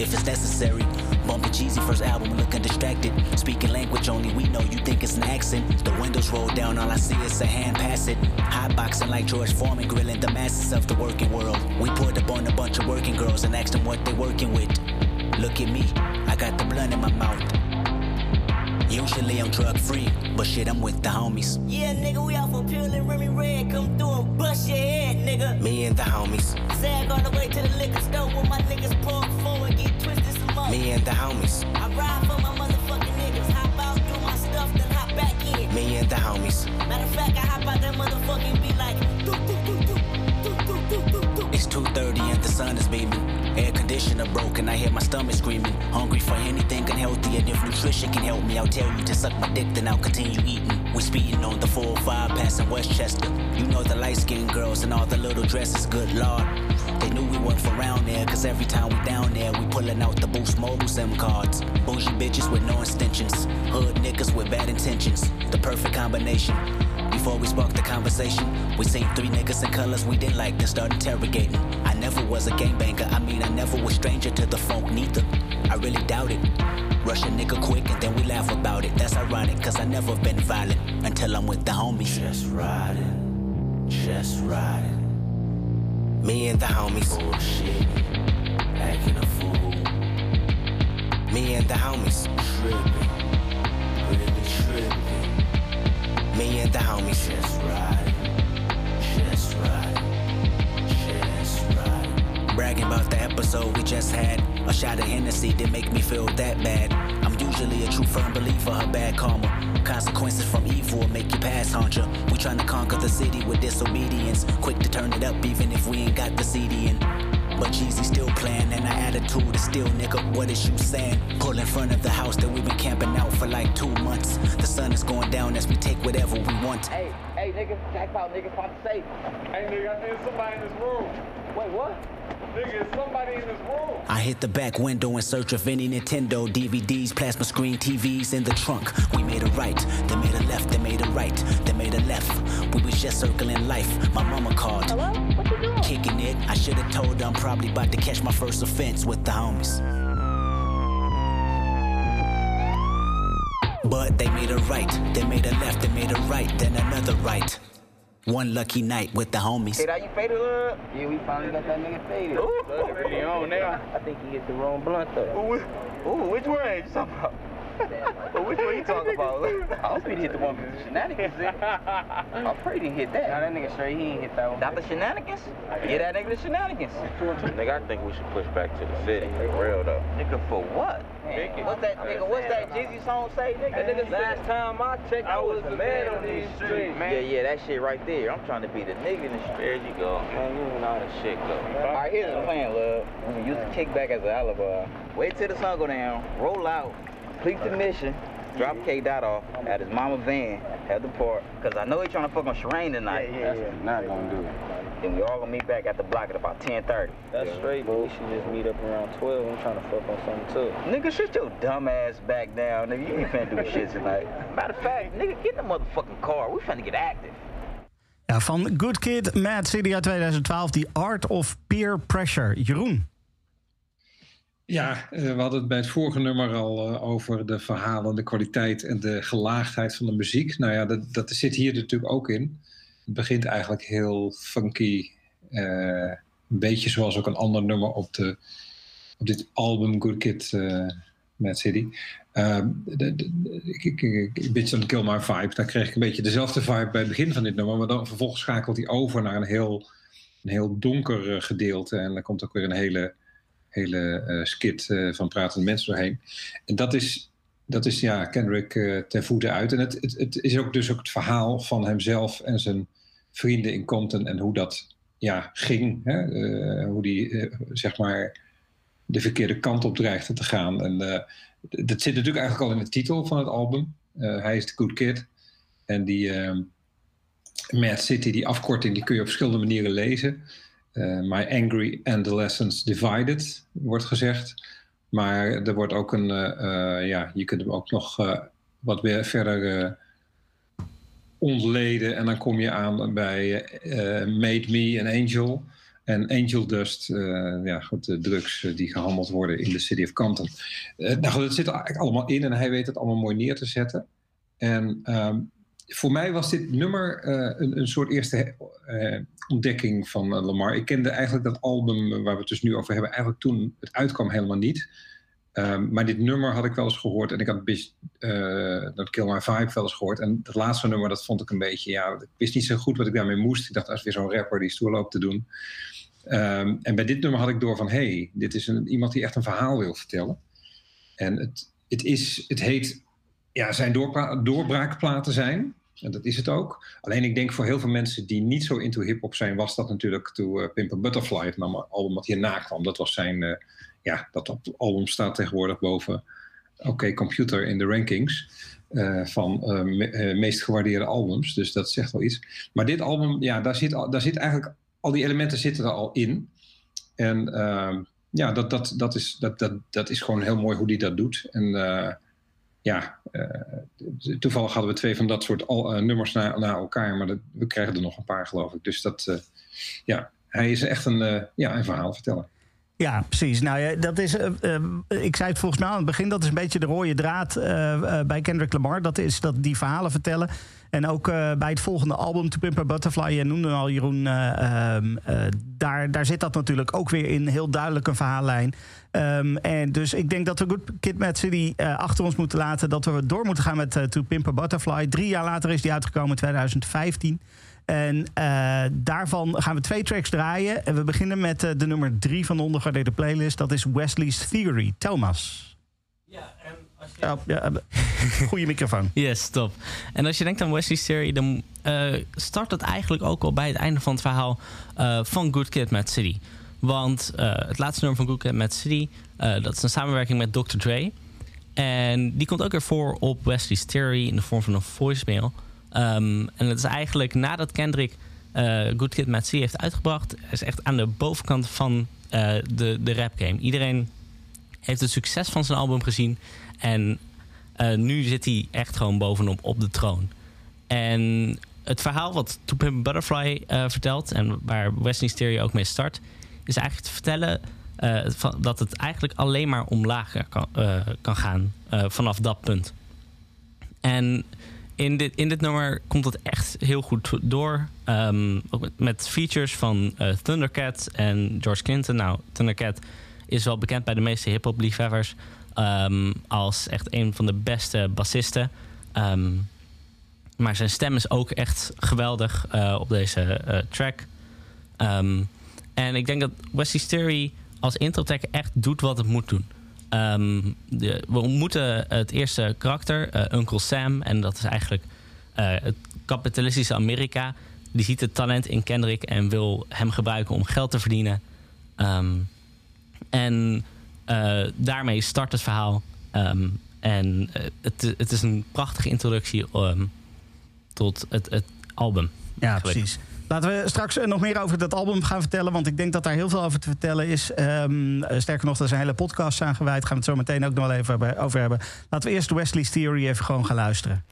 If it's necessary. Bumping cheesy first album, looking distracted. Speaking language only we know you think it's an accent. The windows roll down, all I see is a hand pass it. Hot boxing like George Foreman, grilling the masses of the working world. We pulled up on a bunch of working girls and asked them what they working with. Look at me, I got the blunt in my mouth. Usually I'm drug free, but shit, I'm with the homies. Yeah, nigga, we out for pure and Remy Red. Come through and bust your head, nigga. Me and the homies. Sag all the way to the liquor store with my niggas park forward, get twisted some more. Me and the homies. I ride for my motherfucking niggas. Hop out, do my stuff, then hop back in. Me and the homies. Matter of fact, I hop out that motherfucking be like, doo doo doo doo doo doo doo doo. It's 2.30 and the sun is beaming. Air conditioner broken, I hear my stomach screaming. Hungry for anything unhealthy, and if nutrition can help me, I'll tell you to suck my dick, then I'll continue eating. We speeding on the 405 passing Westchester. You know the light skinned girls and all the little dresses, good lord. They knew we weren't from around there, cause every time we down there, we pulling out the Boost Mobile SIM cards. Bougie bitches with no extensions, hood niggas with bad intentions. The perfect combination. Before we sparked the conversation, we seen three niggas in colors we didn't like, then start interrogating. I never was a gangbanger, I mean, I never was stranger to the funk, neither. I really doubt it. Rush a nigga quick and then we laugh about it. That's ironic, cause I never been violent until I'm with the homies. Just riding, just riding. Me and the homies. Bullshit, acting a fool. Me and the homies. Tripping, really tripping. Me and the homies. Just riding, just riding, just riding. Bragging about the episode we just had. A shot of Hennessy didn't make me feel that bad. I'm usually a true firm believer of bad karma. Consequences from evil will make you pass hunter. We trying to conquer the city with disobedience. Quick to turn it up even if we ain't got the CD in. But Jeezy still playing and our attitude is still nigga, what is you saying? Pull in front of the house that we've been camping out for like two months. The sun is going down as we take whatever we want. Hey, hey, nigga, jackpot, nigga, pop the safe. Hey, nigga, I think somebody in this room. Wait, what? Nigga, is somebody in this room. I hit the back window in search of any Nintendo DVDs, plasma screen TVs in the trunk. We made a right, they made a left, they made a right, they made a left. We was just circling life. My mama called. Hello? What you doing? Kicking it, I should have told her I'm probably about to catch my first offense with the homies. But they made a right, they made a left, they made a right, then another right. One lucky night with the homies. Hey, that you faded up? Yeah, we finally got that nigga faded. Ooh, really on now. I think he hit the wrong blunt though. Ooh, ooh which one you talking about? Well, which one you talking about? I was pretty hit the one with the shenanigans in. I'm pretty hit that. Nah, that nigga straight, he ain't hit that one. Not the shenanigans? Yeah, that nigga the shenanigans. Nigga, I think we should push back to the city. For real though. Nigga, for what? What's that nigga? What's that Jeezy song say, nigga? nigga last time I checked, I was the man on these streets, man. Yeah, yeah, that shit right there. I'm trying to be the nigga in the street. There you go. Man, you know how the shit go. All right, here's the plan, love. We can use the kickback as an alibi. Wait till the sun go down, roll out, complete the mission, drop K Dot off at his mama van at the park. Cause I know he trying to fuck on Sherane tonight. Yeah, yeah, yeah. Not gonna do it. Then we all gonna meet back at the block at about 10:30. That's straight, but we should just meet up around 12. I'm trying to fuck on something too. Nigga, shut your dumb ass back down, nigga. You ain't finna do shit tonight. Matter of fact, nigga, get in the motherfucking car. We finna get active. Ja, van Good Kid, Mad City uit 2012, The Art of Peer Pressure. Jeroen. Ja, eh, we hadden het bij het vorige nummer al eh, over de verhalen, de kwaliteit en de gelaagdheid van de muziek. Nou ja, dat, dat zit hier natuurlijk ook in. Het begint eigenlijk heel funky. eh, een beetje zoals ook een ander nummer op, de, op dit album Good Kid eh Mad City. Ehm, de, Don't Kill My Vibe. Daar kreeg ik een beetje dezelfde vibe bij het begin van dit nummer. Maar dan vervolgens schakelt hij over naar een heel, een heel donker gedeelte. En dan komt ook weer een hele hele eh, skit eh, van pratende mensen doorheen. En dat is, dat is ja, Kendrick eh ten voeten uit. En het, het, het is ook dus ook het verhaal van hemzelf en zijn vrienden in Compton en hoe dat ja, ging. Hè? Hoe die zeg maar de verkeerde kant op dreigde te gaan. En dat zit natuurlijk eigenlijk al in de titel van het album. Hij is de good kid. En die Mad City, die afkorting, die kun je op verschillende manieren lezen. Eh, my angry adolescents divided, wordt gezegd. Maar er wordt ook een, eh, eh, ja, je kunt hem ook nog wat weer verder ontleden. En dan kom je aan bij Made Me an Angel. En Angel Dust, ja, goed, de drugs die gehandeld worden in de City of Compton. Eh, nou goed, het zit er eigenlijk allemaal in en hij weet het allemaal mooi neer te zetten. En ehm, voor mij was dit nummer eh, een, een soort eerste eh, ontdekking van eh, Lamar. Ik kende eigenlijk dat album waar we het dus nu over hebben, eigenlijk toen het uitkwam helemaal niet. Ehm, maar dit nummer had ik wel eens gehoord en ik had dat Kill My Vibe wel eens gehoord. En dat laatste nummer, dat vond ik een beetje, ja, ik wist niet zo goed wat ik daarmee moest. Ik dacht, is weer zo'n rapper die stoer loopt te doen. Ehm, en bij dit nummer had ik door van, hé, hey, dit is iemand die echt een verhaal wil vertellen. En het, het, is, het heet, ja, zijn doorbraakplaten zijn. En dat is het ook. Alleen ik denk voor heel veel mensen die niet zo into hip-hop zijn, was dat natuurlijk toen uh, Pimp a Butterfly, het album wat hierna kwam. Dat was zijn, eh, ja, dat album staat tegenwoordig boven Oké Computer in de rankings eh, van eh, me- eh, meest gewaardeerde albums. Dus dat zegt wel iets. Maar dit album, ja, daar zit, daar zit eigenlijk, al die elementen zitten er al in. En ehm, ja, dat, dat, dat, is, dat, dat, dat is gewoon heel mooi hoe hij dat doet. En eh, ja, eh, toevallig hadden we twee van dat soort al, eh, nummers na, na elkaar, maar dat, we krijgen er nog een paar, geloof ik. Dus dat, eh, ja, hij is echt een, ja, een verhaal vertellen. Ja, precies. Nou ja, dat is. ik zei het volgens mij aan het begin. Dat is een beetje de rode draad bij Kendrick Lamar. Dat is dat die verhalen vertellen. En ook bij het volgende album, To Pimp a Butterfly, je noemde al Jeroen, eh, ehm, eh, daar, daar zit dat natuurlijk ook weer in, heel duidelijk een verhaallijn. Ehm, en dus ik denk dat we Good Kid Mad City eh, achter ons moeten laten. Dat we door moeten gaan met eh, To Pimp a Butterfly. Drie jaar later is die uitgekomen in 2015. En eh, daarvan gaan we twee tracks draaien. En we beginnen met eh, de nummer drie van de ondergewaardeerde playlist. Dat is Wesley's Theory. Thomas. Ja, ja, eh, goede microfoon. Yes, top. En als je denkt aan Wesley's Theory, dan eh, start het eigenlijk ook al bij het einde van het verhaal eh, van Good Kid, Mad City. Want eh, het laatste nummer van Good Kid, Mad City, eh, dat is een samenwerking met Dr. Dre. En die komt ook weer voor op Wesley's Theory in de vorm van een voicemail. Ehm, en het is eigenlijk nadat Kendrick eh, Good Kid, Mad City heeft uitgebracht, is echt aan de bovenkant van de, de rap game. Iedereen heeft het succes van zijn album gezien. En nu zit hij echt gewoon bovenop op de troon. En het verhaal wat To Butterfly vertelt... en waar Wesley's Theory ook mee start... is eigenlijk te vertellen eh, van, dat het eigenlijk alleen maar omlaag kan, eh, kan gaan... eh, vanaf dat punt. En in dit, in dit nummer komt het echt heel goed door. Ehm, met, features van eh, Thundercat en George Clinton. Nou, Thundercat is wel bekend bij de meeste hip-hop liefhebbers ehm, als echt een van de beste bassisten. Ehm, maar zijn stem is ook echt geweldig eh, op deze eh, track. En ik denk dat Wesley's Theory als intro track echt doet wat het moet doen. Ehm, de, we ontmoeten het eerste karakter, eh, Uncle Sam. En dat is eigenlijk eh, het kapitalistische Amerika. Die ziet het talent in Kendrick en wil hem gebruiken om geld te verdienen. Ehm, en eh, daarmee start het verhaal. Ehm, en het, het is een prachtige introductie tot het, het album. Ja, eigenlijk. precies. Laten we straks eh, nog meer over dat album gaan vertellen. Want ik denk dat daar heel veel over te vertellen is. Ehm, eh, sterker nog, er zijn hele podcasts aan gewijd. Gaan we het zo meteen ook nog wel even over hebben. Laten we eerst Wesley's Theory even gewoon gaan luisteren.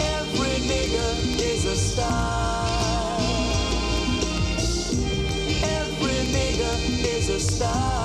Every is a star. Every nigga is a star.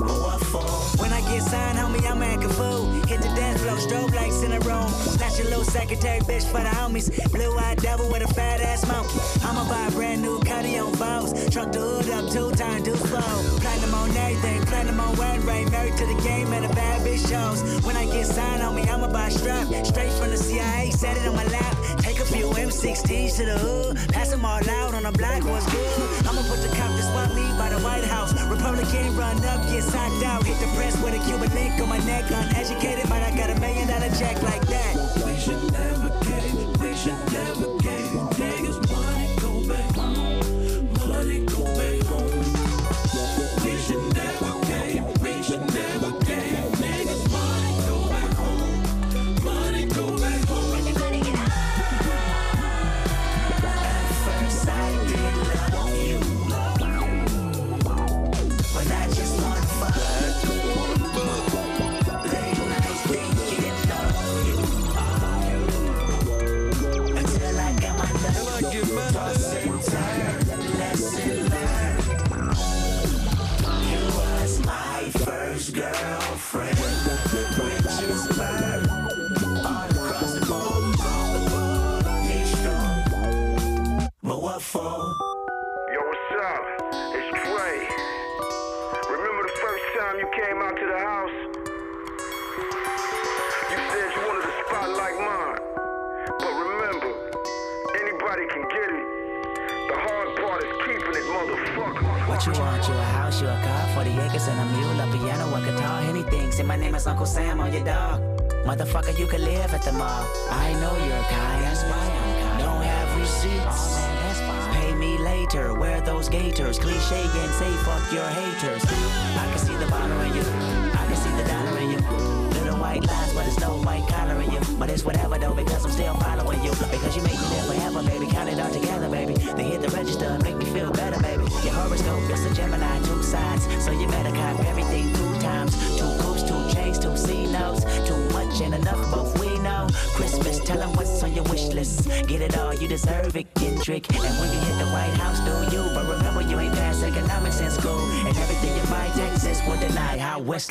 When I get signed, homie, I'm acting fool. Hit the dance floor, strobe lights in a room. Pass your little secretary bitch for the homies. Blue eyed devil with a fat ass monkey. I'ma buy a brand new cutty on balls. Truck the hood up two times, do flow. Platinum on everything, platinum on one ring. Married to the game and the bad bitch shows. When I get signed, homie, I'ma buy a strap. Straight from the CIA, set it on my lap. Take a few M16s to the hood. Pass them all out on the block, what's good? I'ma put the cop by the White House. Republican run up, get signed out. Hit the press with a Cuban link on my neck. Uneducated, but I got a million dollar check like that.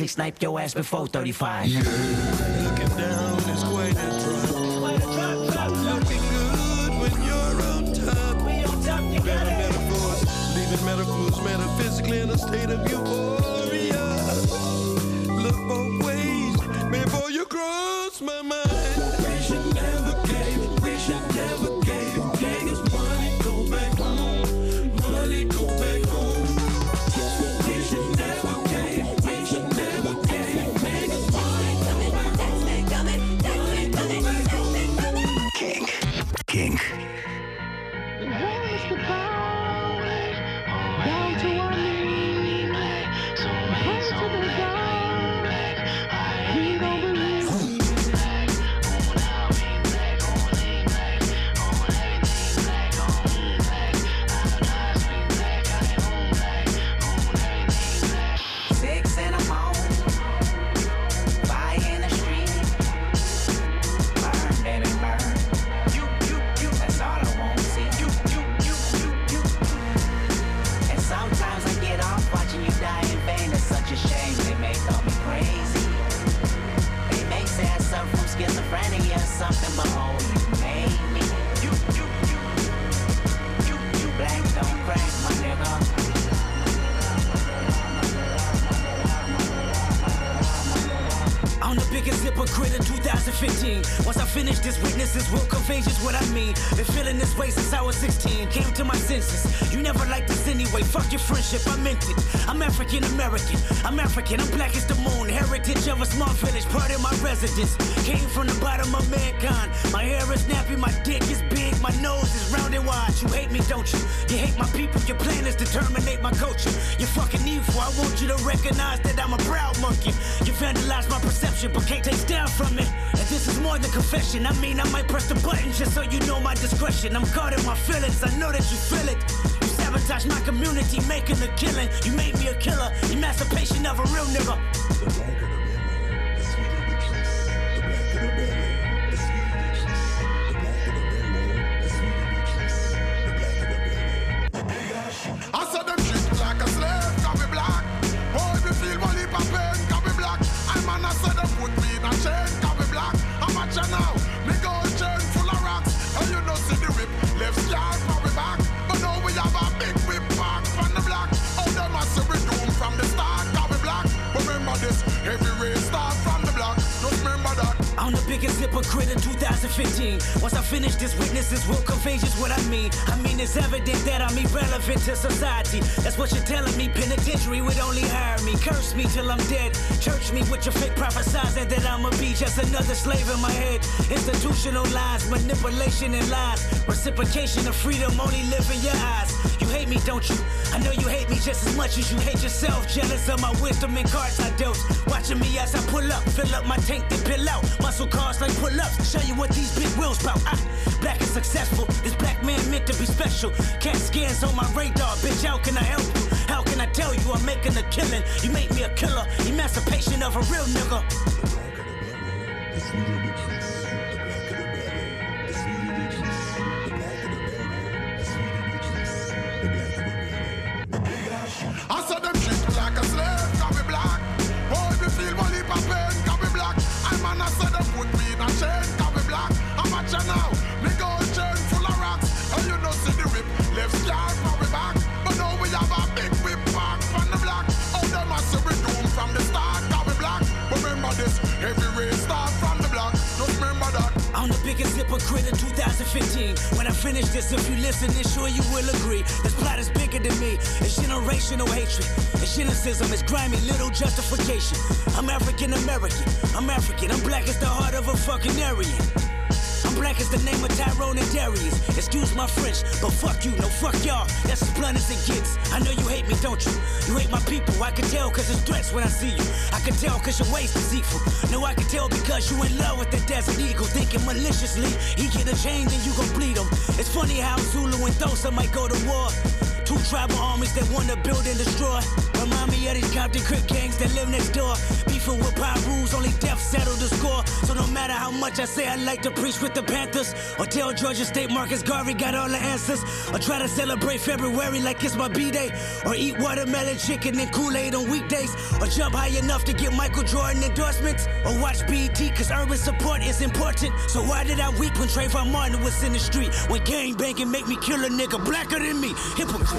Snipe your ass before 35. Down. Finish this, witnesses will convey just what I mean. Been feeling this way since I was 16. Came to my senses. You never liked this anyway. Fuck your friendship, I meant it. I'm African American. I'm African. I'm black as the moon. Heritage of a small village, part of my residence. Came from the bottom of mankind. My hair is nappy, my dick is big, my nose is round and wide. You hate me, don't you? You hate my people. Your plan is to terminate my culture. You're fucking evil. I want you to recognize that I'm a proud monkey. You vandalized my perception, but can't take down from it. And this is more than confession. I mean, I might press the button just so you know my discretion. I'm in my feelings. I know that you feel it. You sabotage my community, making a killing. You made me a killer. Emancipation of a real nigga. Hypocrite in 2015. Once I finish this, witnesses will convey just what I mean. I mean, it's evident that I'm irrelevant to society. That's what you're telling me. Penitentiary would only hire me. Curse me till I'm dead. Church me with your fake prophesizing that I'ma be just another slave in my head. Institutional lies, manipulation and lies. Reciprocation of freedom only live in your eyes. You hate me, don't you? I know you hate me just as much as you hate yourself. Jealous of my wisdom and cards I dealt. Watching me as I pull up, fill up my tank, then pill out. Muscle cars like pull ups. Show you what these big wheels bout. I, black and successful. This black man meant to be special. Cat scans on my radar. Bitch, how can I help you? How can I tell you I'm making a killing? You make me a killer. Emancipation of a real nigga. Jackson. Biggest hypocrite in 2015. When I finish this, if you listen, then sure you will agree. This plot is bigger than me. It's generational hatred. It's cynicism. It's grimy little justification. I'm African American. I'm African. I'm black as the heart of a fucking Aryan. Black as the name of Tyrone and Darius. Excuse my French, but fuck you, no fuck y'all. That's as blunt as it gets. I know you hate me, don't you? You hate my people. I can tell cause it's threats when I see you. I can tell cause your waist deceitful. No, I can tell because you in love with the desert eagle. Thinking maliciously, he get a chain, then you gon' bleed him. It's funny how Zulu and Thosa might go to war. Two tribal armies that wanna build and destroy. Remind me of these Compton Crip gangs that live next door. Beefing with power rules, only death settled the score. So no matter how much I say I like to preach with the Panthers, or tell Georgia State Marcus Garvey got all the answers, or try to celebrate February like it's my B-Day, or eat watermelon chicken and Kool-Aid on weekdays, or jump high enough to get Michael Jordan endorsements, or watch BET cause urban support is important. So why did I weep when Trayvon Martin was in the street? When gang banging make me kill a nigga blacker than me? Hypocrite.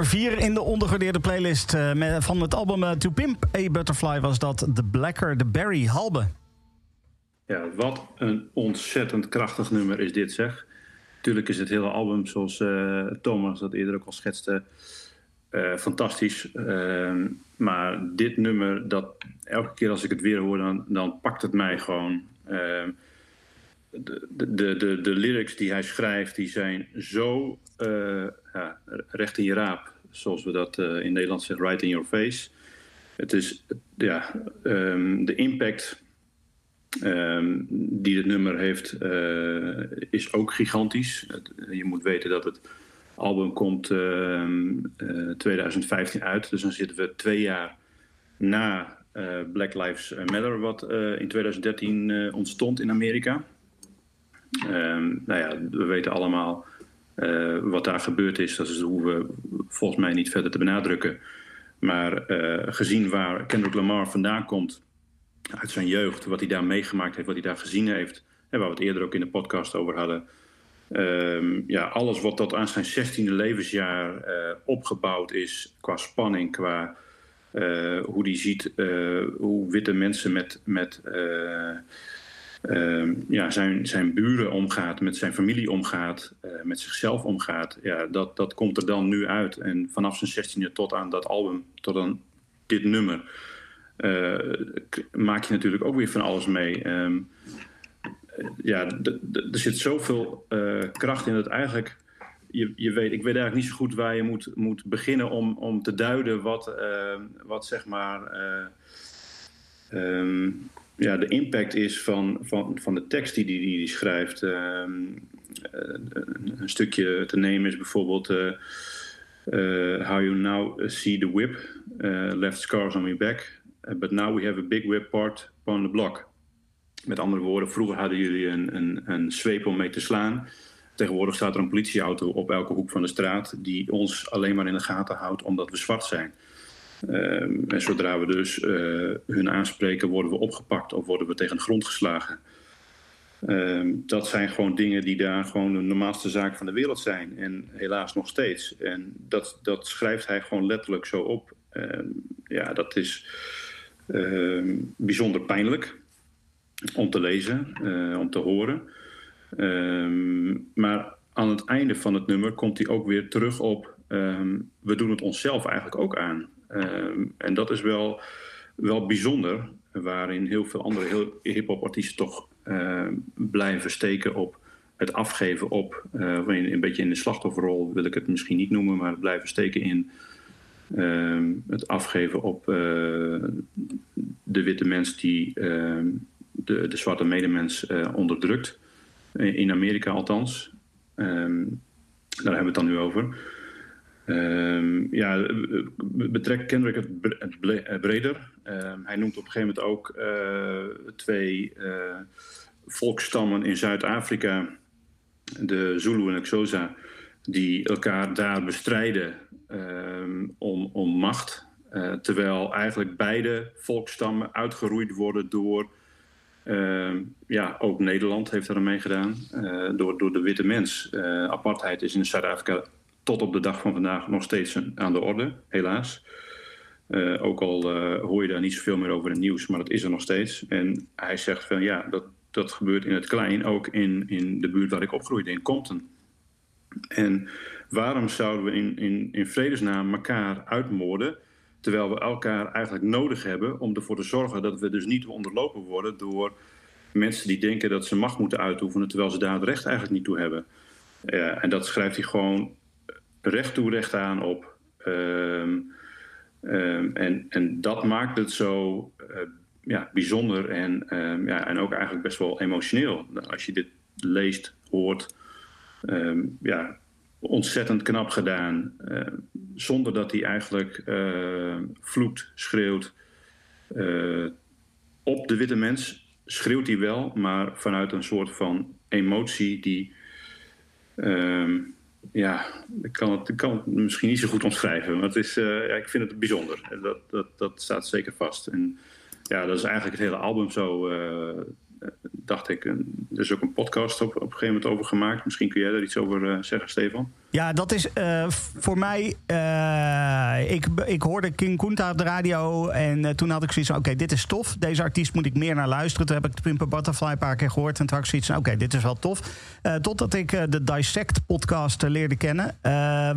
Nummer 4 in de ondergewaardeerde playlist eh, van het album eh, To Pimp a Butterfly was dat The Blacker the Berry Halbe. Ja, wat een ontzettend krachtig nummer is dit, zeg. Tuurlijk is het hele album, zoals eh, Thomas dat eerder ook al schetste, fantastisch. Ehm, maar dit nummer, dat elke keer als ik het weer hoor, dan, dan pakt het mij gewoon. Ehm, de, de, de, de, lyrics die hij schrijft, die zijn zo ja, recht in je raap. Zoals we dat eh, in Nederland zeggen, right in your face. het is ja, ehm, de impact ehm, die het nummer heeft, eh, is ook gigantisch. Het- je moet weten dat het album komt ehm, eh, 2015 uit. Dus dan zitten we twee jaar na eh, Black Lives Matter, wat eh, in 2013 eh, ontstond in Amerika. Ehm, nou ja, we weten allemaal eh, wat daar gebeurd is. Dat is hoeven we volgens mij niet verder te benadrukken. Maar eh, gezien waar Kendrick Lamar vandaan komt, uit zijn jeugd, wat hij daar meegemaakt heeft, wat hij daar gezien heeft, en waar we het eerder ook in de podcast over hadden. Ehm, ja, alles wat tot aan zijn 16e levensjaar eh, opgebouwd is, qua spanning, qua hoe hij ziet hoe witte mensen met, met eh, ehm, ja, zijn, zijn buren omgaat, met zijn familie omgaat, eh, met zichzelf omgaat. Ja, dat, dat komt er dan nu uit. En vanaf zijn 16e tot aan dat album, tot aan dit nummer, eh, maak je natuurlijk ook weer van alles mee. Ehm, eh, ja, er zit zoveel kracht in dat eigenlijk. Je, je weet, ik weet eigenlijk niet zo goed waar je moet, moet beginnen om, om te duiden wat, eh, wat zeg maar. ehm, ja, de impact is van, van, van de tekst die hij die, die schrijft. Ehm, eh, een, stukje te nemen is bijvoorbeeld. eh, eh, how you now see the whip left scars on my back, but now we have a big whip part on the block. Met andere woorden, vroeger hadden jullie een, een, een zweep om mee te slaan. Tegenwoordig staat er een politieauto op elke hoek van de straat die ons alleen maar in de gaten houdt omdat we zwart zijn. Ehm, en zodra we dus eh, hun aanspreken, worden we opgepakt of worden we tegen de grond geslagen. Ehm, dat zijn gewoon dingen die daar gewoon de normaalste zaak van de wereld zijn. En helaas nog steeds. En dat, dat schrijft hij gewoon letterlijk zo op. Ehm, ja, dat is bijzonder pijnlijk om te lezen, eh, om te horen. Maar aan het einde van het nummer komt hij ook weer terug op... we doen het onszelf eigenlijk ook aan. Ehm, en dat is wel, wel bijzonder, waarin heel veel andere hip-hop artiesten toch ehm, blijven steken op het afgeven op, in- een beetje in de slachtofferrol wil ik het misschien niet noemen, maar blijven steken in ehm, het afgeven op eh, de witte mens die de, de zwarte medemens eh, onderdrukt. In Amerika althans. Daar hebben we het dan nu over. Ehm, ja, eh, betrekt Kendrick het, het eh, breder. Ehm, hij noemt op een gegeven moment ook eh, twee volkstammen in Zuid-Afrika, de Zulu en Xhosa, die elkaar daar bestrijden ehm, om, om macht. Terwijl eigenlijk beide volkstammen uitgeroeid worden door ja, ook Nederland heeft er mee gedaan. eh, door, door de witte mens. Apartheid is in Zuid-Afrika tot op de dag van vandaag nog steeds aan de orde, helaas. Eh, ook al eh, hoor je daar niet zoveel meer over in het nieuws, maar dat is er nog steeds. En hij zegt van ja, dat, dat gebeurt in het klein, ook in, in de buurt waar ik opgroeide, in Compton. En waarom zouden we in, in, in vredesnaam elkaar uitmoorden, terwijl we elkaar eigenlijk nodig hebben om ervoor te zorgen dat we dus niet onderlopen worden door mensen die denken dat ze macht moeten uitoefenen, terwijl ze daar het recht eigenlijk niet toe hebben. En dat schrijft hij gewoon recht toe, recht aan op. Ehm, ehm, en, en dat maakt het zo eh, ja, bijzonder en, ehm, ja, en ook eigenlijk best wel emotioneel. Als je dit leest, hoort, ja, ontzettend knap gedaan. zonder dat hij eigenlijk vloekt, schreeuwt. eh, op de witte mens schreeuwt hij wel, maar vanuit een soort van emotie die. Ja, ik kan, het, ik kan misschien niet zo goed omschrijven, maar het is, eh, ja, ik vind het bijzonder. Dat, dat, dat staat zeker vast. En ja, dat is eigenlijk het hele album zo, eh, dacht ik. Er is ook een podcast op, op een gegeven moment over gemaakt. Misschien kun jij daar iets over eh, zeggen, Stefan? Ja, dat is eh, voor mij. eh, ik, ik hoorde King Kunta op de radio. En toen had ik zoiets van: oké, dit is tof. Deze artiest moet ik meer naar luisteren. Toen heb ik de Pimper Butterfly een paar keer gehoord. En toen had ik zoiets van: oké, dit is wel tof. Totdat ik de Dissect podcast leerde kennen.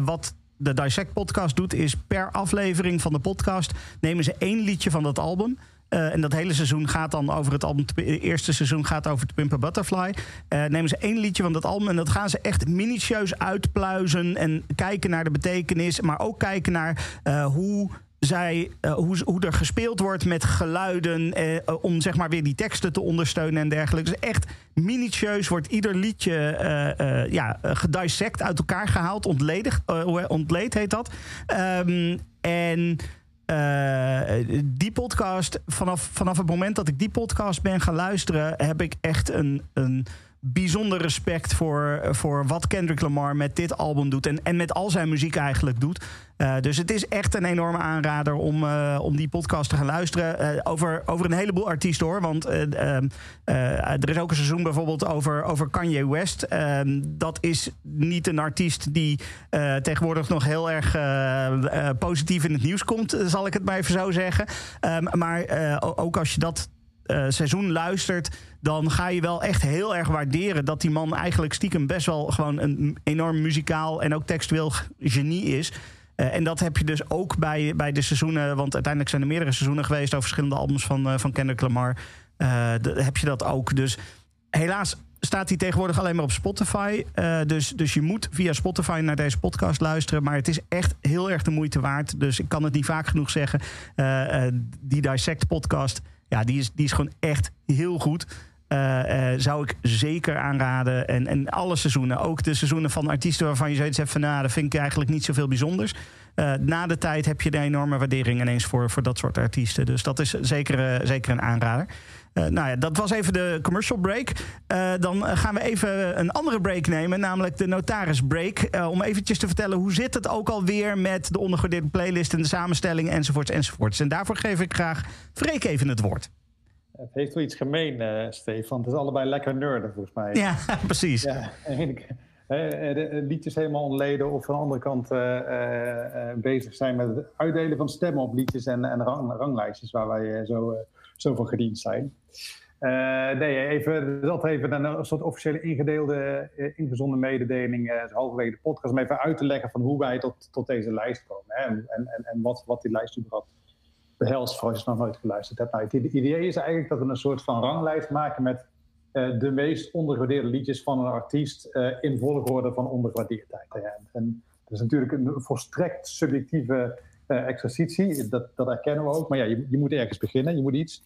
Wat de Dissect podcast doet, is per aflevering van de podcast nemen ze één liedje van dat album. Eh, en dat hele seizoen gaat dan over het album. Het eerste seizoen gaat over The Pimper Butterfly. Eh, nemen ze één liedje van dat album. En dat gaan ze echt minutieus uitpluizen. En kijken naar de betekenis. Maar ook kijken naar eh, hoe zij, eh, hoe, hoe er gespeeld wordt met geluiden. eh, om zeg maar weer die teksten te ondersteunen en dergelijke. Dus echt minutieus wordt ieder liedje eh, eh, ja, eh, gedissect uit elkaar gehaald. Eh, ontleed heet dat. Ehm, en eh, die podcast, vanaf, vanaf het moment dat ik die podcast ben gaan luisteren, heb ik echt een, een bijzonder respect voor, voor wat Kendrick Lamar met dit album doet. En, en met al zijn muziek eigenlijk doet. Eh, dus het is echt een enorme aanrader om, eh, om die podcast te gaan luisteren. Eh, over, over een heleboel artiesten hoor. Want eh, ehm, eh, er is ook een seizoen bijvoorbeeld over, over Kanye West. Ehm, dat is niet een artiest die tegenwoordig nog heel erg positief in het nieuws komt, zal ik het maar even zo zeggen. Ehm, maar ook als je dat eh, seizoen luistert, dan ga je wel echt heel erg waarderen dat die man eigenlijk stiekem best wel gewoon een enorm muzikaal en ook textueel genie is. Eh, en dat heb je dus ook bij, bij de seizoenen, want uiteindelijk zijn er meerdere seizoenen geweest over verschillende albums van, eh, van Kendrick Lamar. Heb je dat ook. Dus helaas staat hij tegenwoordig alleen maar op Spotify. Dus, dus je moet via Spotify naar deze podcast luisteren. Maar het is echt heel erg de moeite waard. Dus ik kan het niet vaak genoeg zeggen. Die Dissect podcast, ja, die is, die is gewoon echt heel goed. Eh, eh, zou ik zeker aanraden. En, en alle seizoenen, ook de seizoenen van artiesten waarvan je zoiets hebt van... nou, dat vind ik eigenlijk niet zoveel bijzonders. Eh, na de tijd heb je een enorme waardering ineens voor, voor dat soort artiesten. Dus dat is zeker, zeker een aanrader. Eh, nou ja, dat was even de commercial break. Eh, dan gaan we even een andere break nemen, namelijk de notaris break. Eh, om eventjes te vertellen hoe zit het ook alweer met de ondergewaardeerde playlist en de samenstelling enzovoorts enzovoorts. En daarvoor geef ik graag Freek even het woord. Het heeft wel iets gemeen, Stefan. Het is allebei lekker nerden, volgens mij. Ja, precies. Ja, liedjes helemaal ontleden of van de andere kant bezig zijn met het uitdelen van stemmen op liedjes en, en rang, ranglijstjes waar wij zo, zo van gediend zijn. Eh, nee, even, altijd even een, soort officiële ingedeelde, eh, ingezonden mededeling, eh, halverwege de podcast, om even uit te leggen van hoe wij tot, tot deze lijst komen. Hè, en, en, en- wat, wat die lijst überhaupt behelst, voor als je nog nooit geluisterd hebt. Nou, het idee is eigenlijk dat we een soort van ranglijst maken met de meest ondergewaardeerde liedjes van een artiest in volgorde van ondergewaardeerdheid. En, en dat is natuurlijk een volstrekt subjectieve exercitie, dat, dat erkennen we ook. Maar ja, je, je moet ergens beginnen, je moet iets.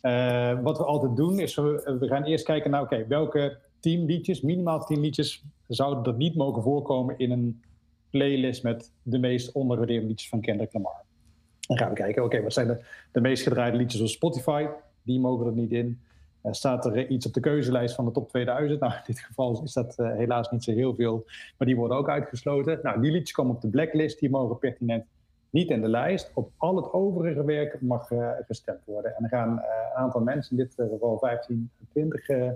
Eh, wat we altijd doen is, we, we gaan eerst kijken naar, oké, welke tien liedjes, minimaal tien liedjes, zouden er niet mogen voorkomen in een playlist met de meest ondergewaardeerde liedjes van Kendrick Lamar. Dan gaan we kijken, oké, wat zijn de, de meest gedraaide liedjes op Spotify? Die mogen er niet in. Eh, staat er eh, iets op de keuzelijst van de top 2000? Nou, in dit geval is dat eh, helaas niet zo heel veel, maar die worden ook uitgesloten. Nou, die liedjes komen op de blacklist, die mogen pertinent niet in de lijst. Op al het overige werk mag eh, gestemd worden. En dan gaan eh, een aantal mensen, in dit eh, geval 15, 20 eh,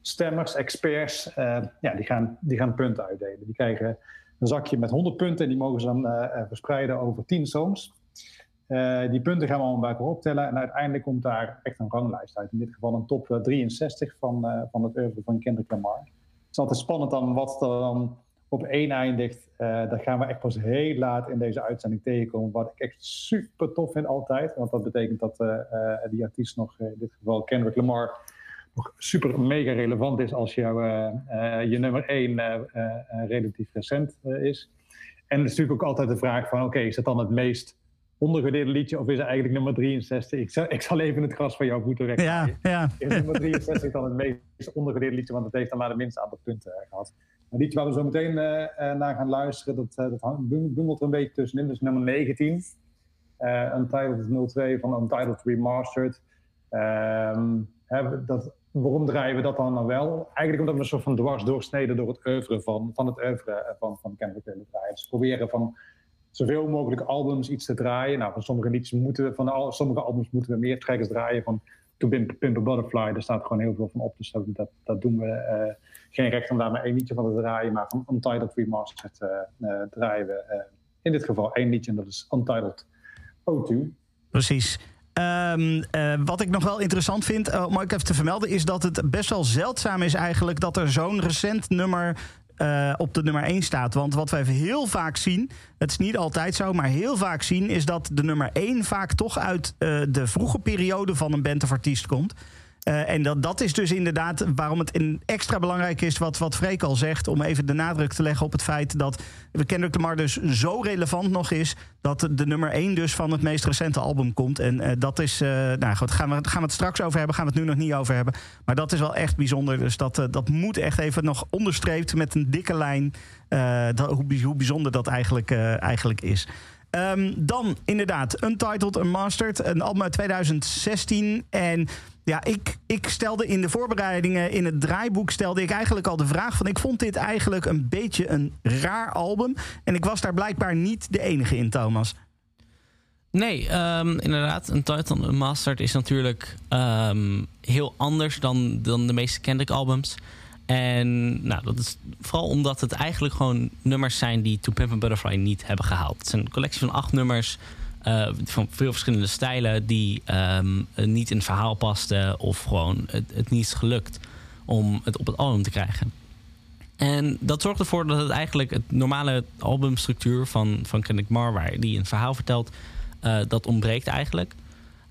stemmers, experts, eh, ja, die, gaan, die gaan punten uitdelen. Die krijgen een zakje met 100 punten en die mogen ze dan eh, eh, verspreiden over 10 songs. Eh, die punten gaan we allemaal bij elkaar optellen. En uiteindelijk komt daar echt een ranglijst uit. In dit geval een top eh, 63 van, eh, van het oeuvre van Kendrick. Het is altijd spannend dan wat er dan op één eindigt. Dat gaan we echt pas heel laat in deze uitzending tegenkomen. Wat ik echt super tof vind altijd. Want dat betekent dat eh, eh, die artiest nog, in dit geval Kendrick Lamar... nog super mega relevant is als jouw, eh, je nummer één relatief recent is. En het is natuurlijk ook altijd de vraag van... oké, is het dan het meest ondergewaardeerde liedje of is het eigenlijk nummer 63? Ik zal, ik zal even het gras van jouw voeten rekken. Ja, ja. Is nummer 63 dan het meest ondergewaardeerde liedje, want het heeft dan maar de minste aantal punten eh, gehad. Een waar we zo meteen eh, eh, naar gaan luisteren, dat, eh, dat er een beetje tussenin. Dus nummer 19, eh Untitled 02 van Untitled Remastered. Ehm, dat, waarom draaien we dat dan nou wel? Eigenlijk omdat we een soort van dwars doorsneden door het oeuvre van, van het oeuvre van, van Kendrick willen. Dus proberen van zoveel mogelijk albums iets te draaien. Nou, van sommige liedjes moeten van sommige albums moeten we meer trackers draaien. Van To Pimp, Butterfly, daar staat gewoon heel veel van op. Dus dat, dat, dat doen we eh, geen recht om daar maar één liedje van te draaien. Maar van Untitled Remastered eh, eh, draaien we in dit geval één liedje. En dat is Untitled O2. Precies. Ehm, eh, wat ik nog wel interessant vind, eh, om ook even te vermelden, is dat het best wel zeldzaam is eigenlijk dat er zo'n recent nummer eh, op de nummer 1 staat. Want wat even heel vaak zien, het is niet altijd zo, maar heel vaak zien, is dat de nummer 1 vaak toch uit eh, de vroege periode van een band of artiest komt. Eh, en dat, dat is dus inderdaad waarom het in extra belangrijk is, wat, wat Freek al zegt, om even de nadruk te leggen op het feit dat Kendrick Lamar dus zo relevant nog is, dat de nummer 1 dus van het meest recente album komt. En eh, dat is, eh, nou goed, gaan we, gaan we het straks over hebben, gaan we het nu nog niet over hebben. Maar dat is wel echt bijzonder, dus dat, dat moet echt even nog onderstreept met een dikke lijn, hoe, hoe bijzonder dat eigenlijk, eigenlijk is. Ehm, dan inderdaad, Untitled Unmastered, een album uit 2016. En ja, ik, ik stelde in de voorbereidingen, in het draaiboek, stelde ik eigenlijk al de vraag van... ik vond dit eigenlijk een beetje een raar album. En ik was daar blijkbaar niet de enige in, Thomas. Nee, ehm, inderdaad. Een Titan Unmastered is natuurlijk ehm, heel anders dan, dan de meeste Kendrick-albums. En nou, dat is vooral omdat het eigenlijk gewoon nummers zijn die To Pimp Butterfly niet hebben gehaald. Het is een collectie van acht nummers eh, van veel verschillende stijlen die ehm, niet in het verhaal pasten of gewoon het, het niet is gelukt om het op het album te krijgen. En dat zorgt ervoor dat het eigenlijk het normale albumstructuur van, van Kendrick Lamar, waar die een verhaal vertelt, eh, dat ontbreekt eigenlijk.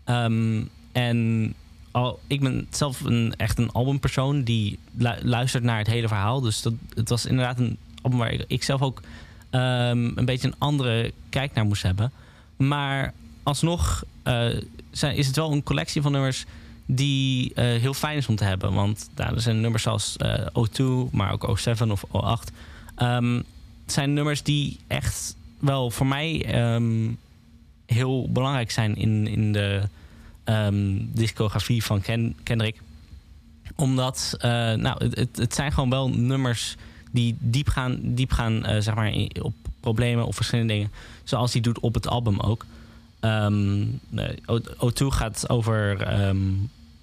Ehm, en al, ik ben zelf een, echt een albumpersoon die lu- luistert naar het hele verhaal. Dus dat, het was inderdaad een album waar ik, zelf ook ehm, een beetje een andere kijk naar moest hebben. Maar alsnog eh, is het wel een collectie van nummers die eh, heel fijn is om te hebben. Want nou, er zijn nummers zoals eh, O2, maar ook O7 of O8. Ehm, het zijn nummers die echt wel voor mij ehm, heel belangrijk zijn in, in de ehm, discografie van Ken, Kendrick. Omdat, eh, nou, het- het, zijn gewoon wel nummers die diep gaan, diep gaan eh, zeg maar, op problemen of verschillende dingen. Zoals hij doet op het album ook. Ehm, nee, O- O2 gaat over ehm,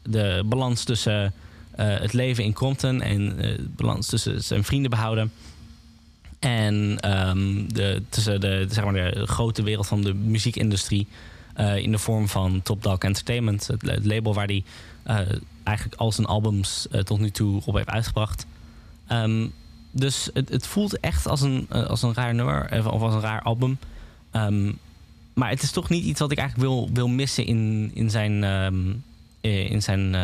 de balans tussen eh, het leven in Compton en eh, de balans tussen zijn vrienden behouden. En ehm, de, tussen de, zeg maar de grote wereld van de muziekindustrie. Eh, in de vorm van Top Dog Entertainment. Het, het label waar hij eh, eigenlijk al zijn albums eh, tot nu toe op heeft uitgebracht. Ehm, dus het, het voelt echt als een, als een raar nummer. Of als een raar album. Ehm, maar het is toch niet iets wat ik eigenlijk wil, wil missen in, in zijn, ehm, eh, in zijn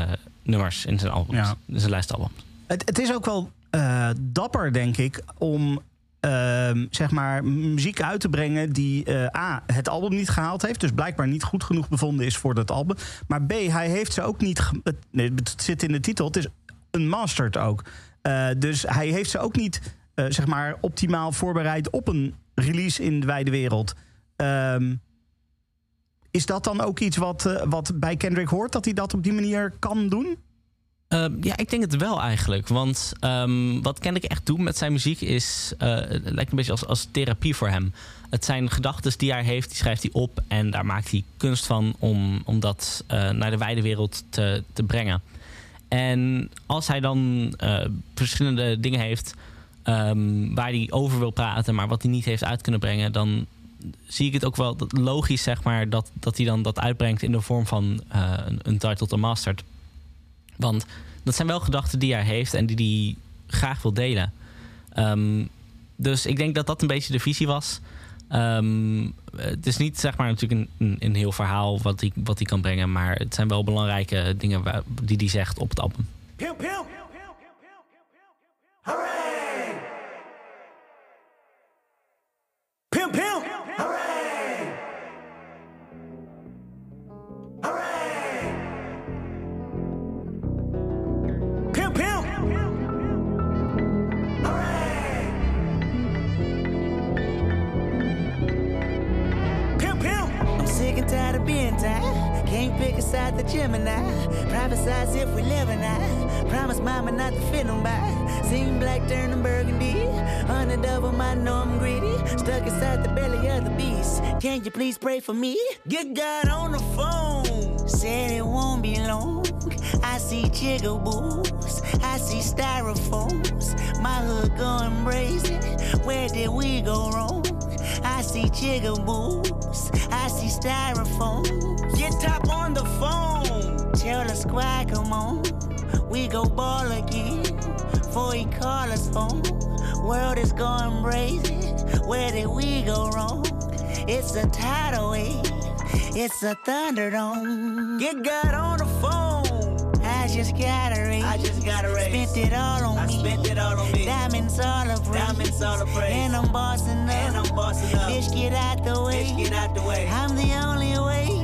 nummers, in zijn albums. Ja. In zijn lijstalbums. Het, het is ook wel dapper, denk ik, om zeg maar muziek uit te brengen die eh, A, het album niet gehaald heeft. Dus blijkbaar niet goed genoeg bevonden is voor dat album. Maar B, hij heeft ze ook niet. Het, nee, het zit in de titel. Het is een mastered ook. Eh, dus hij heeft ze ook niet eh, zeg maar optimaal voorbereid op een release in de wijde wereld. Ehm, is dat dan ook iets wat, wat bij Kendrick hoort? Dat hij dat op die manier kan doen? Ehm, ja, ik denk het wel eigenlijk. Want ehm, wat Kendrick echt doet met zijn muziek is... eh, het lijkt een beetje als, als therapie voor hem. Het zijn gedachten die hij heeft, die schrijft hij op... en daar maakt hij kunst van om, om dat eh, naar de wijde wereld te, te brengen. En als hij dan eh, verschillende dingen heeft... ehm, waar hij over wil praten... maar wat hij niet heeft uit kunnen brengen... dan zie ik het ook wel logisch, zeg maar... dat, dat hij dan dat uitbrengt in de vorm van eh, een Untitled Unmastered... Want dat zijn wel gedachten die hij heeft en die hij graag wil delen. Ehm, dus ik denk dat dat een beetje de visie was. Ehm, het is niet zeg maar natuurlijk een, een, heel verhaal wat hij, wat kan brengen, maar het zijn wel belangrijke dingen waar- die hij zegt op het album. Can't pick a side the Gemini. Prophesize if we live or not. Promise mama not to fit nobody. Seen black turning burgundy. Under double my know I'm greedy. Stuck inside the belly of the beast. Can you please pray for me? Get God on the phone. Said it won't be long. I see jigaboos. I see styrofoams. My hood going crazy. Where did we go wrong? I see jigaboos. I see styrofoam. Get top on the phone. Tell the squad, come on. We go ball again. Before he call us home. World is going crazy. Where did we go wrong? It's a tidal wave. It's a thunderdome. Get God on the phone. Just got a raise. I just got a raise. Spent it all on I me. spent it all on me. Diamonds all praise. Diamonds all a praise. And I'm bossing up. And I'm bossing up. Bitch, get out the way. Bitch, get out the way. I'm the only way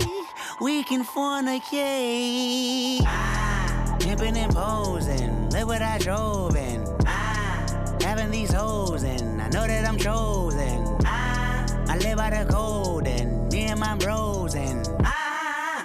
we can fornicate. Ah. Pimping and posing. Look what I drove in. Ah. Having these hoes and I know that I'm chosen. Ah. I live by the code and me and my bros and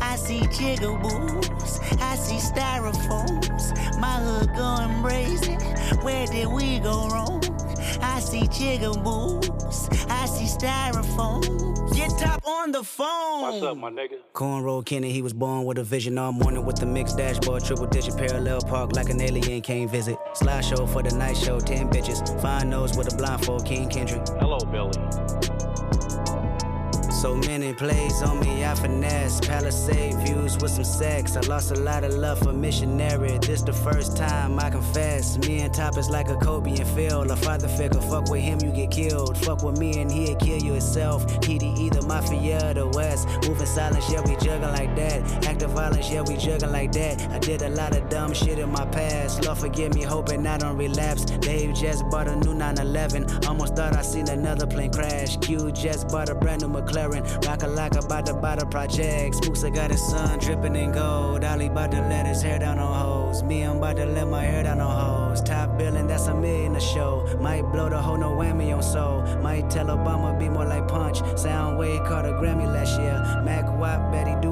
I see jigaboos. I see styrofoams. My hood going brazen. Where did we go wrong? I see jigaboos. I see styrofoams. Get top on the phone. What's up, my nigga? Cornrow Kenny, he was born with a vision all morning with the mixed dashboard, triple digit parallel park like an alien came visit. Slideshow for the night show, 10 bitches. Fine nose with a blindfold, King Kendrick. Hello, Billy. So many plays on me, I finesse. Palisade views with some sex. I lost a lot of love for missionary. This the first time I confess. Me and Top is like a Kobe and Phil. A father figure, fuck with him, you get killed. Fuck with me and he'll kill you himself. PD either Mafia or the West. Moving silence, yeah, we jugging like that. Active violence, yeah, we jugging like that. I did a lot of dumb shit in my past. Lord forgive me, hoping I don't relapse. Dave just bought a new 911. Almost thought I seen another plane crash. Q just bought a brand new McLaren. Rock a like about the project. Spooks, I got his son dripping in gold. Ollie about to let his hair down on hoes. Me, I'm about to let my hair down on hoes. Top billing, that's a million a show. Might blow the whole no whammy on soul. Might tell Obama be more like punch. Soundwave caught a Grammy last year. Mac Wap, bet he do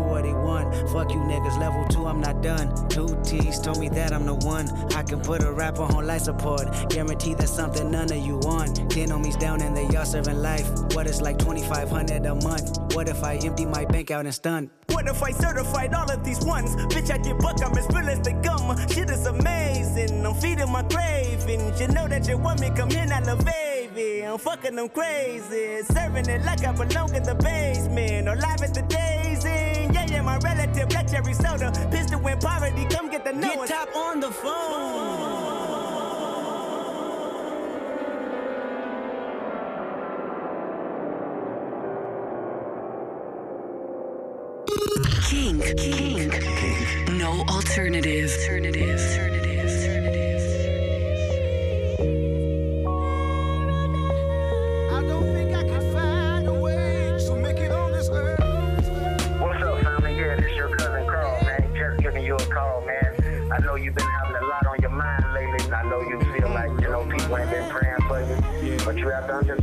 want. Fuck you niggas, level two, I'm not done. Two T's told me that I'm the one. I can put a rapper on life support. Guarantee that's something none of you want. Ten homies down and they all serving life. What it's like 2500 a month. What if I empty my bank out and stun? What if I certified all of these ones? Bitch, I get buck, I'm as real as they come. Shit is amazing, I'm feeding my cravings. You know that you want me, come here, now, lil' baby. I'm fucking them crazy. Serving it like I belong in the basement. Or live at the daisy. My relative, black cherry soda. Pistol in poverty, come get the note. Get top on the phone. King. King. King. No alternative. Alternative.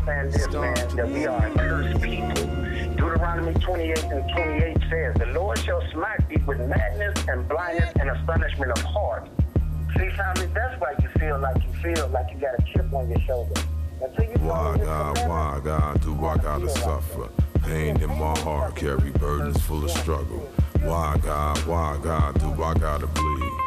Understand this, man, that we are a cursed people. Deuteronomy 28 and 28 says, The Lord shall smite thee with madness and blindness and astonishment of heart. See, family, that's why you feel like you feel like you got a chip on your shoulder. Until you Why, God, why, God, do I gotta suffer? Pain in my heart, carry burdens full of struggle. Why, God, why, God, do I gotta bleed?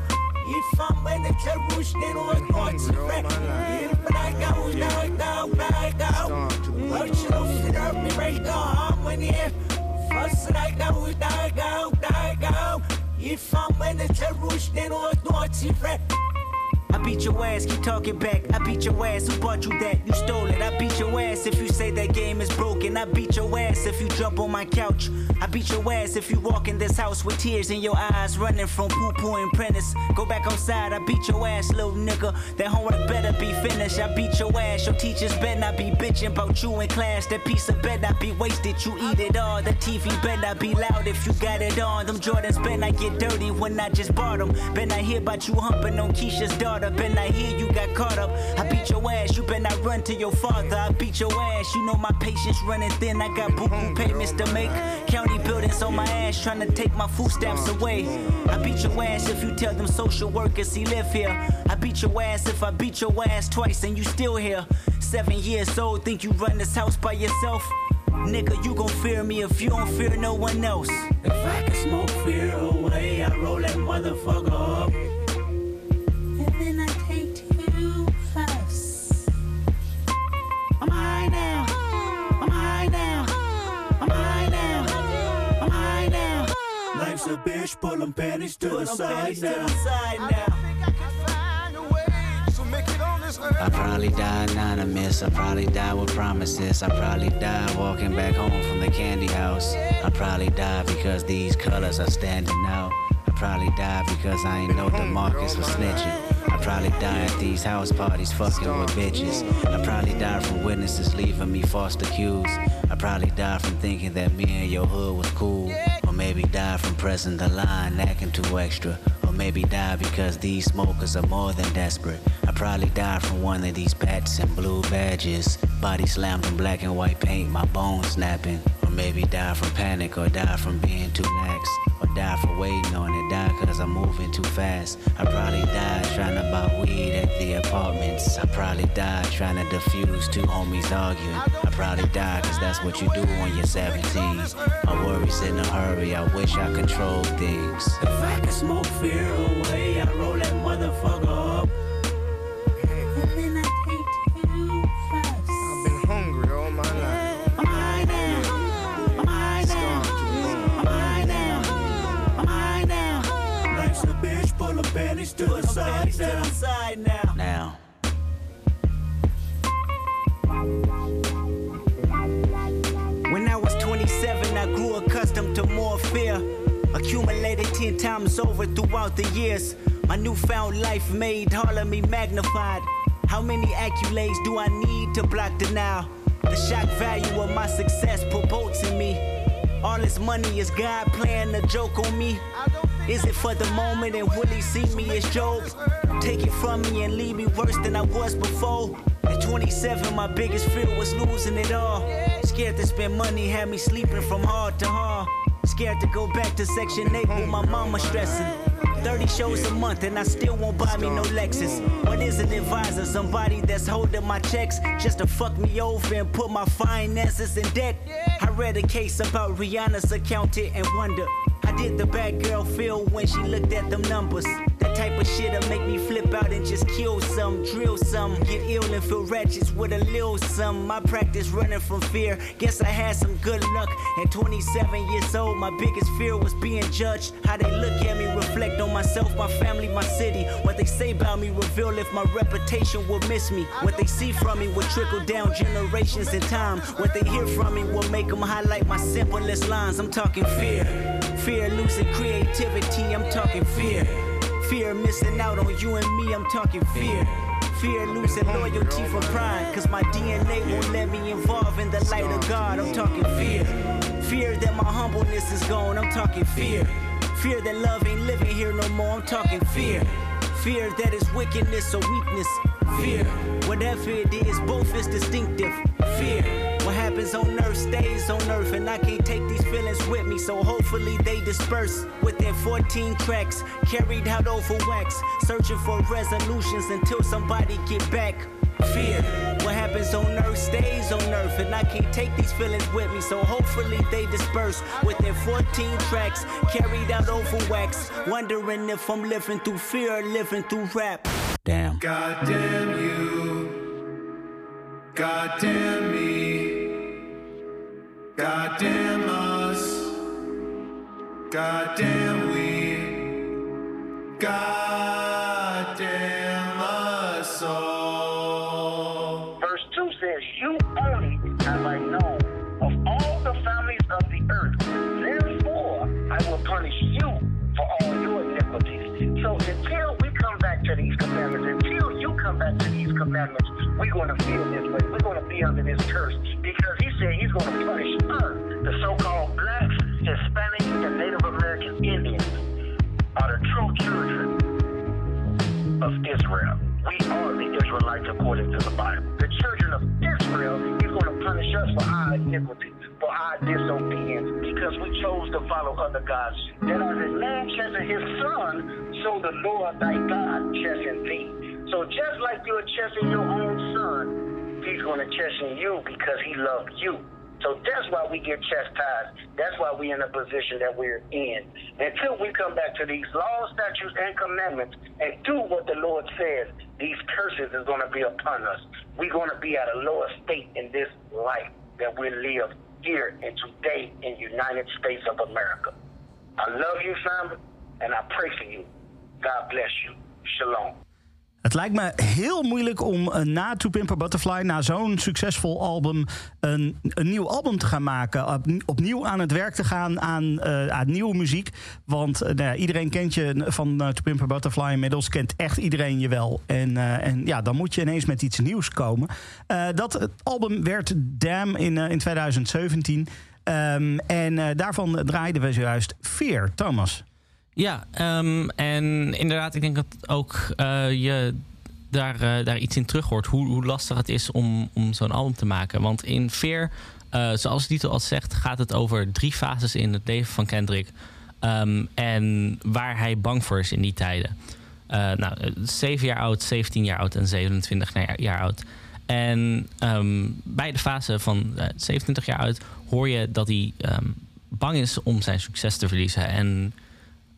ifam I'm pójść, nie no ojcówek Braga, uda, uda, braga Ojców zrobi mojego harmonię Fosraga, uda, uda, uda Ifam będę chciał pójść, nie no ojcówek I beat your ass, keep talking back. I beat your ass, who bought you that? You stole it. I beat your ass if you say that game is broken. I beat your ass if you jump on my couch. I beat your ass if you walk in this house with tears in your eyes, running from poo poo and prentice. Go back outside, I beat your ass, little nigga. That homework better be finished. I beat your ass, your teachers better not be bitching about you in class. That piece of better not be wasted, you eat it all. The TV better not be loud if you got it on. Them Jordans better not get dirty when I just bought them. Better not hear about you humping on Keisha's daughter. Better not hear you got caught up. I beat your ass, you better not run run to your father, I beat your ass. You know my patience running thin. I got boo boo payments to make. County buildings on my ass, trying to take my food stamps away. I beat your ass if you tell them social workers he live here. I beat your ass if I beat your ass twice and you still here. Seven years old, think you run this house by yourself? Nigga, you gon' fear me if you don't fear no one else. If I can smoke fear away, I roll that motherfucker up. And then I take two puffs. I'm high now. I'm high now. I'm high now. I'm high now. Life's a bitch, pull them panties to the side panties to the now. side now. I probably die anonymous. I probably die with promises. I probably die walking back home from the candy house. I probably die because these colors are standing out. I probably die because I ain't know the DeMarcus was snitching. I probably die at these house parties fucking with bitches. I probably die from witnesses leaving me false accused. I probably die from thinking that me and your hood was cool. Or maybe die from pressing the line, acting too extra. Or maybe die because these smokers are more than desperate. I probably die from one of these pats and blue badges. Body slammed in black and white paint, my bones snapping. Or maybe die from panic, or die from being too lax. Die for waiting on it, die cause I'm moving too fast. I probably died trying to buy weed at the apartments. I probably died trying to defuse two homies arguing. I probably died cause that's what you do when you're 17. My worries in a hurry, I wish I controlled things. If I could smoke fear away, I roll that motherfucker to the side Panties to now. the side now. Now. When I was 27, I grew accustomed to more fear. Accumulated 10 times over throughout the years. My newfound life made all of me magnified. How many accolades do I need to block denial? The shock value of my success promotes in me. All this money is God playing a joke on me. Is it for the moment and will he see me as Job? Take it from me and leave me worse than I was before. At 27, my biggest fear was losing it all. Scared to spend money, had me sleeping from hard to hard. Scared to go back to Section 8 with my mama stressing. 30 shows a month and I still won't buy me no Lexus. What is an advisor? Somebody that's holding my checks just to fuck me over and put my finances in debt. I read a case about Rihanna's accountant and wonder. How did the bad girl feel when she looked at them numbers? That type of shit'll make me flip out and just kill some, drill some, get ill and feel ratchets with a little some. My practice running from fear. Guess I had some good luck. At 27 years old, my biggest fear was being judged. How they look at me, reflect on myself, my family, my city. What they say about me reveal if my reputation will miss me. What they see from me will trickle down generations in time. What they hear from me will make them highlight my simplest lines. I'm talking fear. Fear losing creativity, I'm talking fear. Fear missing out on you and me, I'm talking fear. Fear losing loyalty for pride, cause my DNA won't let me involve in the light of God, I'm talking fear. Fear that my humbleness is gone, I'm talking fear. Fear that love ain't living here no more, I'm talking fear. Fear that is wickedness or weakness. Fear, whatever it is, both is distinctive. Fear, happens on earth stays on earth, and I can't take these feelings with me, so hopefully they disperse within 14 tracks, carried out over wax, searching for resolutions until somebody get back. Fear, what happens on earth stays on earth, and I can't take these feelings with me, so hopefully they disperse within 14 tracks, carried out over wax, wondering if I'm living through fear or living through rap. Damn. God damn you. God damn me. God damn us. God damn we. God damn us. Verse 2 says, You only have I known of all the families of the earth. Therefore, I will punish you for all your iniquities. So until we come back to these commandments, until you come back to these commandments, we're going to feel this way. We're going to be under this curse because he said he's going to punish us, the so-called blacks, Hispanics, and Native American Indians are the true children of Israel. We are the Israelites according to the Bible. The children of Israel, he's going to punish us for our iniquity, for our disobedience, because we chose to follow other gods. That as a man chasing his son, so the Lord thy God chasing thee. So just like you're chasing your own son, he's going to chasten you because he loved you. So that's why we get chastised. That's why we're in the position that we're in. Until we come back to these laws, statutes, and commandments and do what the Lord says, these curses is going to be upon us. We're going to be at a lower state in this life that we live here and today in United States of America. I love you, family, and I pray for you. God bless you. Shalom. Het lijkt me heel moeilijk om eh, na To Pimp a Butterfly, na zo'n succesvol album, een, een nieuw album te gaan maken. Op, opnieuw aan het werk te gaan aan, eh, aan nieuwe muziek. Want eh, nou ja, iedereen kent je van uh, To Pimp a Butterfly inmiddels, kent echt iedereen je wel. En, en ja, dan moet je ineens met iets nieuws komen. Dat album werd Damn in, in 2017. Ehm, en daarvan draaiden we zojuist Fear, Thomas. Ja, ehm, en inderdaad, ik denk dat ook eh, je daar, eh, daar iets in terug hoort. Hoe, hoe lastig het is om, om zo'n album te maken. Want in Fear, eh, zoals de titel al zegt, gaat het over drie fases in het leven van Kendrick. Ehm, en waar hij bang voor is in die tijden. Nou, eh, 7 jaar oud, 17 jaar oud en 27 jaar, oud. En ehm, bij de fase van eh, 27 jaar oud hoor je dat hij bang is om zijn succes te verliezen. En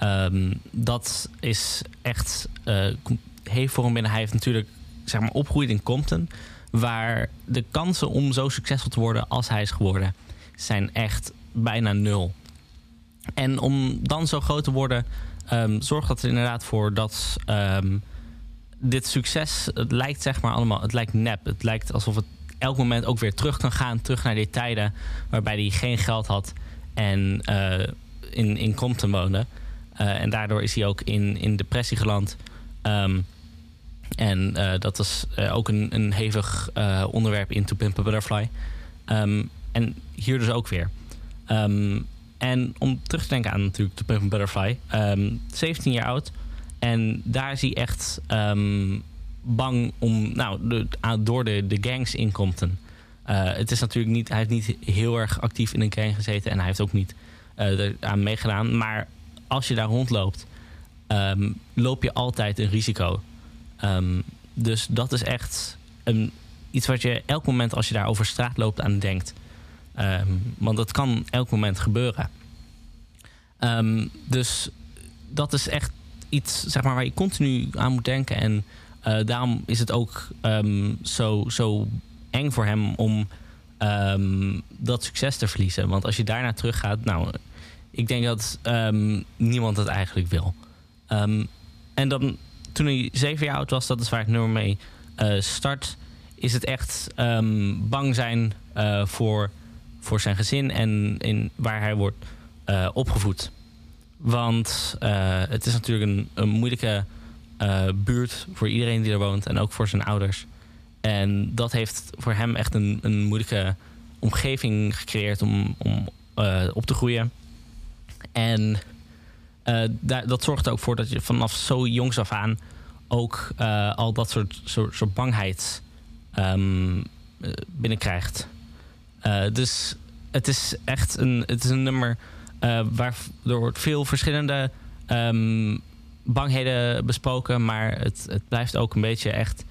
ehm, dat is echt eh, com- heeft voor hem binnen. Hij heeft natuurlijk zeg maar, opgegroeid in Compton, waar de kansen om zo succesvol te worden als hij is geworden, zijn echt bijna nul. En om dan zo groot te worden, ehm, zorgt dat er inderdaad voor dat ehm, dit succes, het lijkt zeg maar allemaal, het lijkt nep. Het lijkt alsof het elk moment ook weer terug kan gaan, terug naar die tijden waarbij hij geen geld had en eh, in, in Compton woonde. Eh, en daardoor is hij ook in, in depressie geland. Ehm, en eh, dat was eh, ook een, een hevig onderwerp in To Pimp Butterfly. Ehm, en hier dus ook weer. Ehm, en om terug te denken aan natuurlijk To Pimp Butterfly. ehm, 17 jaar oud. En daar is hij echt bang om, nou, door de, de gangs in Compton. Eh, het is natuurlijk niet, hij heeft niet heel erg actief in een gang gezeten. En hij heeft ook niet er aan meegedaan. Maar als je daar rondloopt, ehm, loop je altijd een risico. Ehm, dus dat is echt een, iets wat je elk moment als je daar over straat loopt aan denkt. Ehm, want dat kan elk moment gebeuren. Dus dat is echt iets zeg maar, waar je continu aan moet denken. En eh, daarom is het ook zo, zo eng voor hem om dat succes te verliezen. Want als je daarna teruggaat, nou, ik denk dat ehm, niemand het eigenlijk wil. Ehm, en dan, toen hij zeven jaar oud was, dat is waar ik nummer mee eh, start, is het echt ehm, bang zijn eh, voor, voor zijn gezin en in waar hij wordt eh, opgevoed. Want het is natuurlijk een, een moeilijke buurt voor iedereen die er woont en ook voor zijn ouders. En dat heeft voor hem echt een, een moeilijke omgeving gecreëerd om, om op te groeien. En eh, daar, dat zorgt er ook voor dat je vanaf zo jongs af aan ook eh, al dat soort, soort, soort bangheid ehm, eh, binnenkrijgt. Dus het is echt een, het is een nummer waar wordt veel verschillende ehm, bangheden besproken, maar het, het blijft ook een beetje echt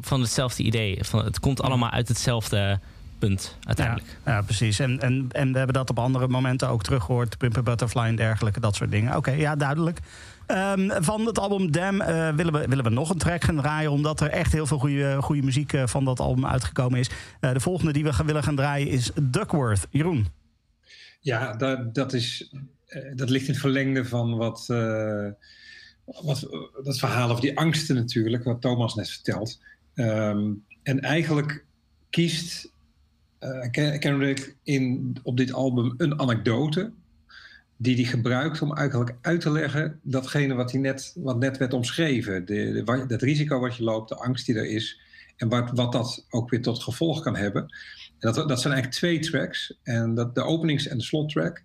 van hetzelfde idee. Van, het komt allemaal uit hetzelfde punt uiteindelijk. Ja, ja, precies. En, en, en we hebben dat op andere momenten ook teruggehoord. Pimp a Butterfly en dergelijke, dat soort dingen. Oké, ja, duidelijk. Ehm, van het album Damn eh, willen, we, willen we nog een track gaan draaien... omdat er echt heel veel goede, goede muziek eh, van dat album uitgekomen is. Eh, de volgende die we gaan, willen gaan draaien is Duckworth. Jeroen. Ja, dat, dat, is, eh, dat ligt in het verlengde van wat, eh, wat, dat verhaal over die angsten natuurlijk, wat Thomas net vertelt. Ehm, en eigenlijk kiest eh, Ken- Kendrick in, op dit album een anekdote die hij gebruikt om eigenlijk uit te leggen datgene wat, hij net, wat net werd omschreven. De, dat risico wat je loopt, de angst die er is en wat, wat dat ook weer tot gevolg kan hebben. En dat, dat zijn eigenlijk twee tracks. En dat, de openings- en de slottrack,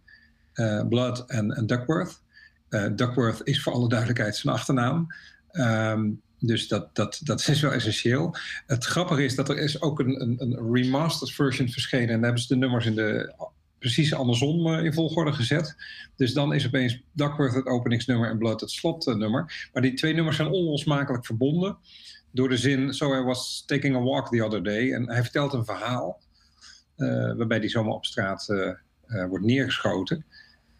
eh, Blood en, en Duckworth. Eh, Duckworth is voor alle duidelijkheid zijn achternaam. Ehm, Dus dat, dat, dat is wel essentieel. Het grappige is dat er is ook een, een, een remastered version verschenen. En daar hebben ze de nummers in de precies andersom eh, in volgorde gezet. Dus dan is opeens Duckworth het openingsnummer en Blood het slotnummer. Maar die twee nummers zijn onlosmakelijk verbonden. Door de zin, so I was taking a walk the other day. En hij vertelt een verhaal. eh, waarbij hij zomaar op straat eh, wordt neergeschoten.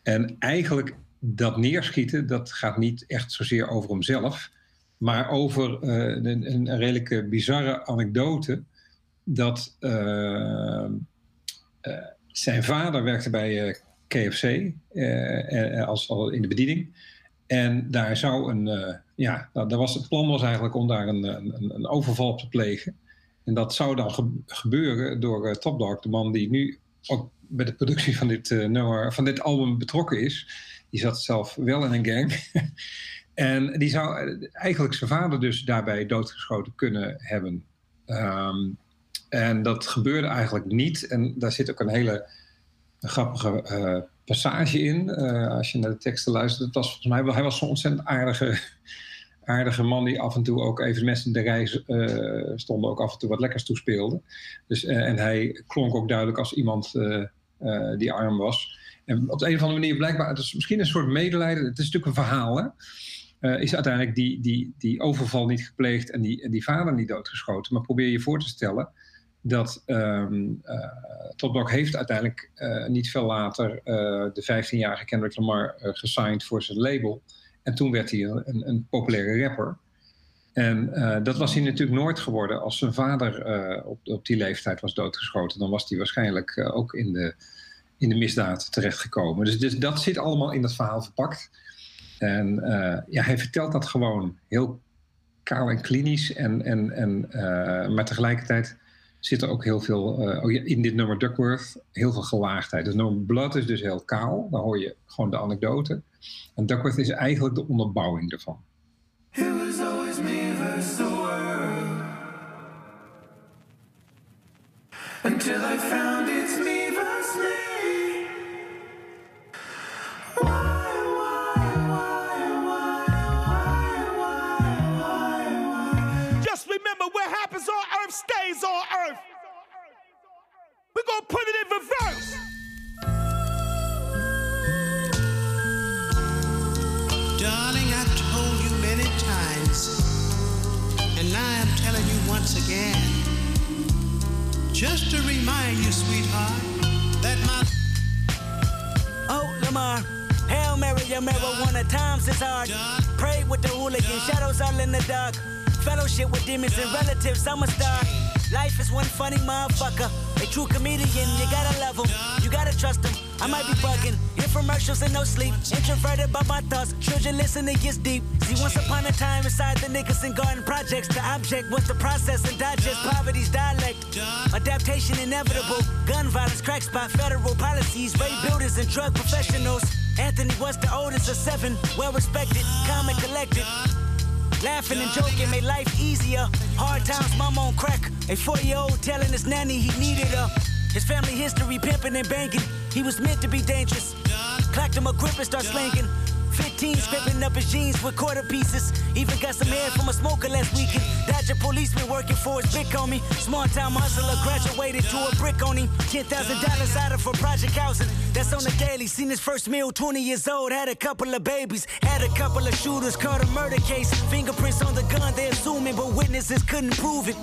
En eigenlijk dat neerschieten, dat gaat niet echt zozeer over hemzelf. Maar over eh, een, een, redelijke bizarre anekdote. Dat eh, eh, zijn vader werkte bij eh, KFC eh, eh, als, al in de bediening. En daar zou een, eh, ja, daar was, het plan was eigenlijk om daar een, een, een overval op te plegen. En dat zou dan ge- gebeuren door eh, Top Dog, de man die nu ook bij de productie van dit, eh, nummer, van dit album betrokken is. Die zat zelf wel in een gang. en die zou eigenlijk zijn vader dus daarbij doodgeschoten kunnen hebben. Ehm, en dat gebeurde eigenlijk niet. En daar zit ook een hele grappige eh, passage in. eh, als je naar de teksten luistert. Het was volgens mij, hij was zo'n ontzettend aardige, aardige man die af en toe ook even mensen in de reis eh, stonden, ook af en toe wat lekkers toespeelde. Dus, en hij klonk ook duidelijk als iemand die arm was. En op de een of andere manier blijkbaar, het is misschien een soort medelijden. Het is natuurlijk een verhaal, hè? Eh, is uiteindelijk die, die, die overval niet gepleegd en die, en die vader niet doodgeschoten. Maar probeer je voor te stellen dat Top Dog heeft uiteindelijk eh, niet veel later de 15-jarige Kendrick Lamar gesigned voor zijn label. En toen werd hij een, een populaire rapper. En dat was hij natuurlijk nooit geworden als zijn vader op, op die leeftijd was doodgeschoten. Dan was hij waarschijnlijk ook in de, in de misdaad terechtgekomen. Dus, dus dat zit allemaal in dat verhaal verpakt. En eh, ja, hij vertelt dat gewoon heel kaal en klinisch. En, en, en, eh, maar tegelijkertijd zit er ook heel veel, ja, in dit nummer Duckworth, heel veel gelaagdheid. Het nummer Blood is dus heel kaal. Dan hoor je gewoon de anekdote. En Duckworth is eigenlijk de onderbouwing ervan. Until I earth stays on earth. We're gonna put it in reverse. Darling, I've told you many times, and now I'm telling you once again. Just to remind you, sweetheart, that my Oh, Lamar. Hail Mary, your marijuana times is hard. Pray with the hooligan, shadows all in the dark. Fellowship with demons and relatives, I'm a star. Life is one funny motherfucker. A true comedian, you gotta love him. You gotta trust him. I might be bugging. Infomercials and no sleep. Introverted by my thoughts. Children listen, it gets deep. See, once upon a time inside the Nicholson Garden projects, the object was to process and digest poverty's dialect. Adaptation inevitable. Gun violence, crack spot, federal policies, rape builders and drug professionals. Anthony was the oldest of seven, well respected, calm and collected. Laughing and joking made life easier. Hard times, mama on crack. A four-year-old telling his nanny he needed her. His family history pimping and banking. He was meant to be dangerous. Clacked him a grip and start slanking. 15 scraping up his jeans with quarter pieces. Even got some hair from a smoker last weekend. Dodger policeman working for his big me. Small town hustler graduated to a brick on him. $10,000 out of for project housing. That's on the daily. Seen his first meal, 20 years old. Had a couple of babies. Had a couple of shooters. Caught a murder case. Fingerprints on the gun, They're assuming, but witnesses couldn't prove it.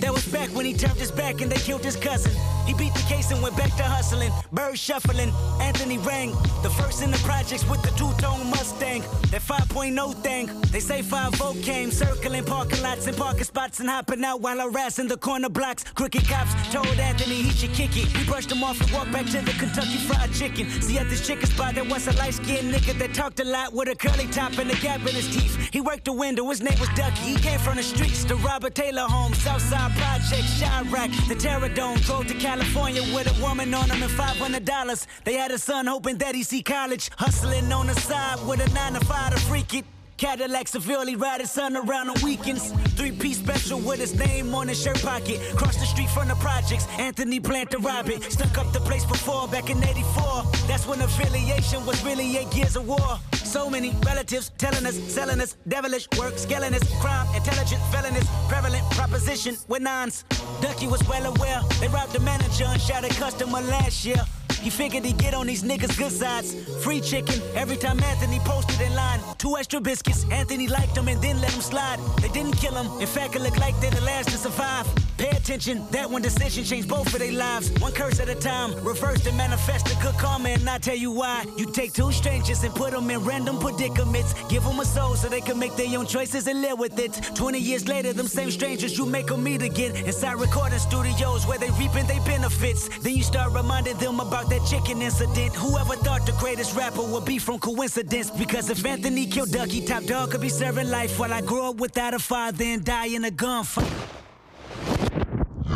That was back when he turned his back and they killed his cousin. He beat the case and went back to hustling. Bird shuffling, Anthony rang. The first in the projects with the two-tone Mustang. That 5.0 thing. They say 5 came, circling parking lots and parking spots and hopping out while harassing the corner blocks. Crooked cops told Anthony he should kick it. He brushed him off and walked back to the Kentucky Fried Chicken. See at this chicken spot there was a light-skinned nigga that talked a lot with a curly top and a gap in his teeth. He worked the window, his name was Ducky. He came from the streets, to Robert Taylor home, Southside Project, Chirac, the Terror Dome. Drove to California with a woman on him and $500. They had a son hoping that he see college. Hustling on the side with a 9 to 5 to freak it. Cadillac severely ride his son around on weekends. Three piece special with his name on his shirt pocket. Cross the street from the projects. Anthony planned to rob it. Stuck up the place before back in 84. That's when affiliation was really eight years of war. So many relatives telling us, selling us, devilish work, scaling us, crime, intelligent, felonious, prevalent proposition with nines. Ducky was well aware. They robbed the manager and shot a customer last year. He figured he'd get on these niggas' good sides. Free chicken every time Anthony posted in line. Two extra biscuits. Anthony liked them and then let them slide. They didn't kill him. In fact, it looked like they're the last to survive. Pay attention. That one decision changed both of their lives. One curse at a time. Reverse and manifest the good karma, and I tell you why. You take two strangers and put them in random predicaments. Give them a soul so they can make their own choices and live with it. 20 years later, them same strangers you make them meet again. Inside recording studios where they reaping their benefits. Then you start reminding them about that chicken incident. Whoever thought the greatest rapper would be from coincidence? Because if Anthony killed Ducky, Top Dog could be serving life while I grow up without a father and die in a gunfight.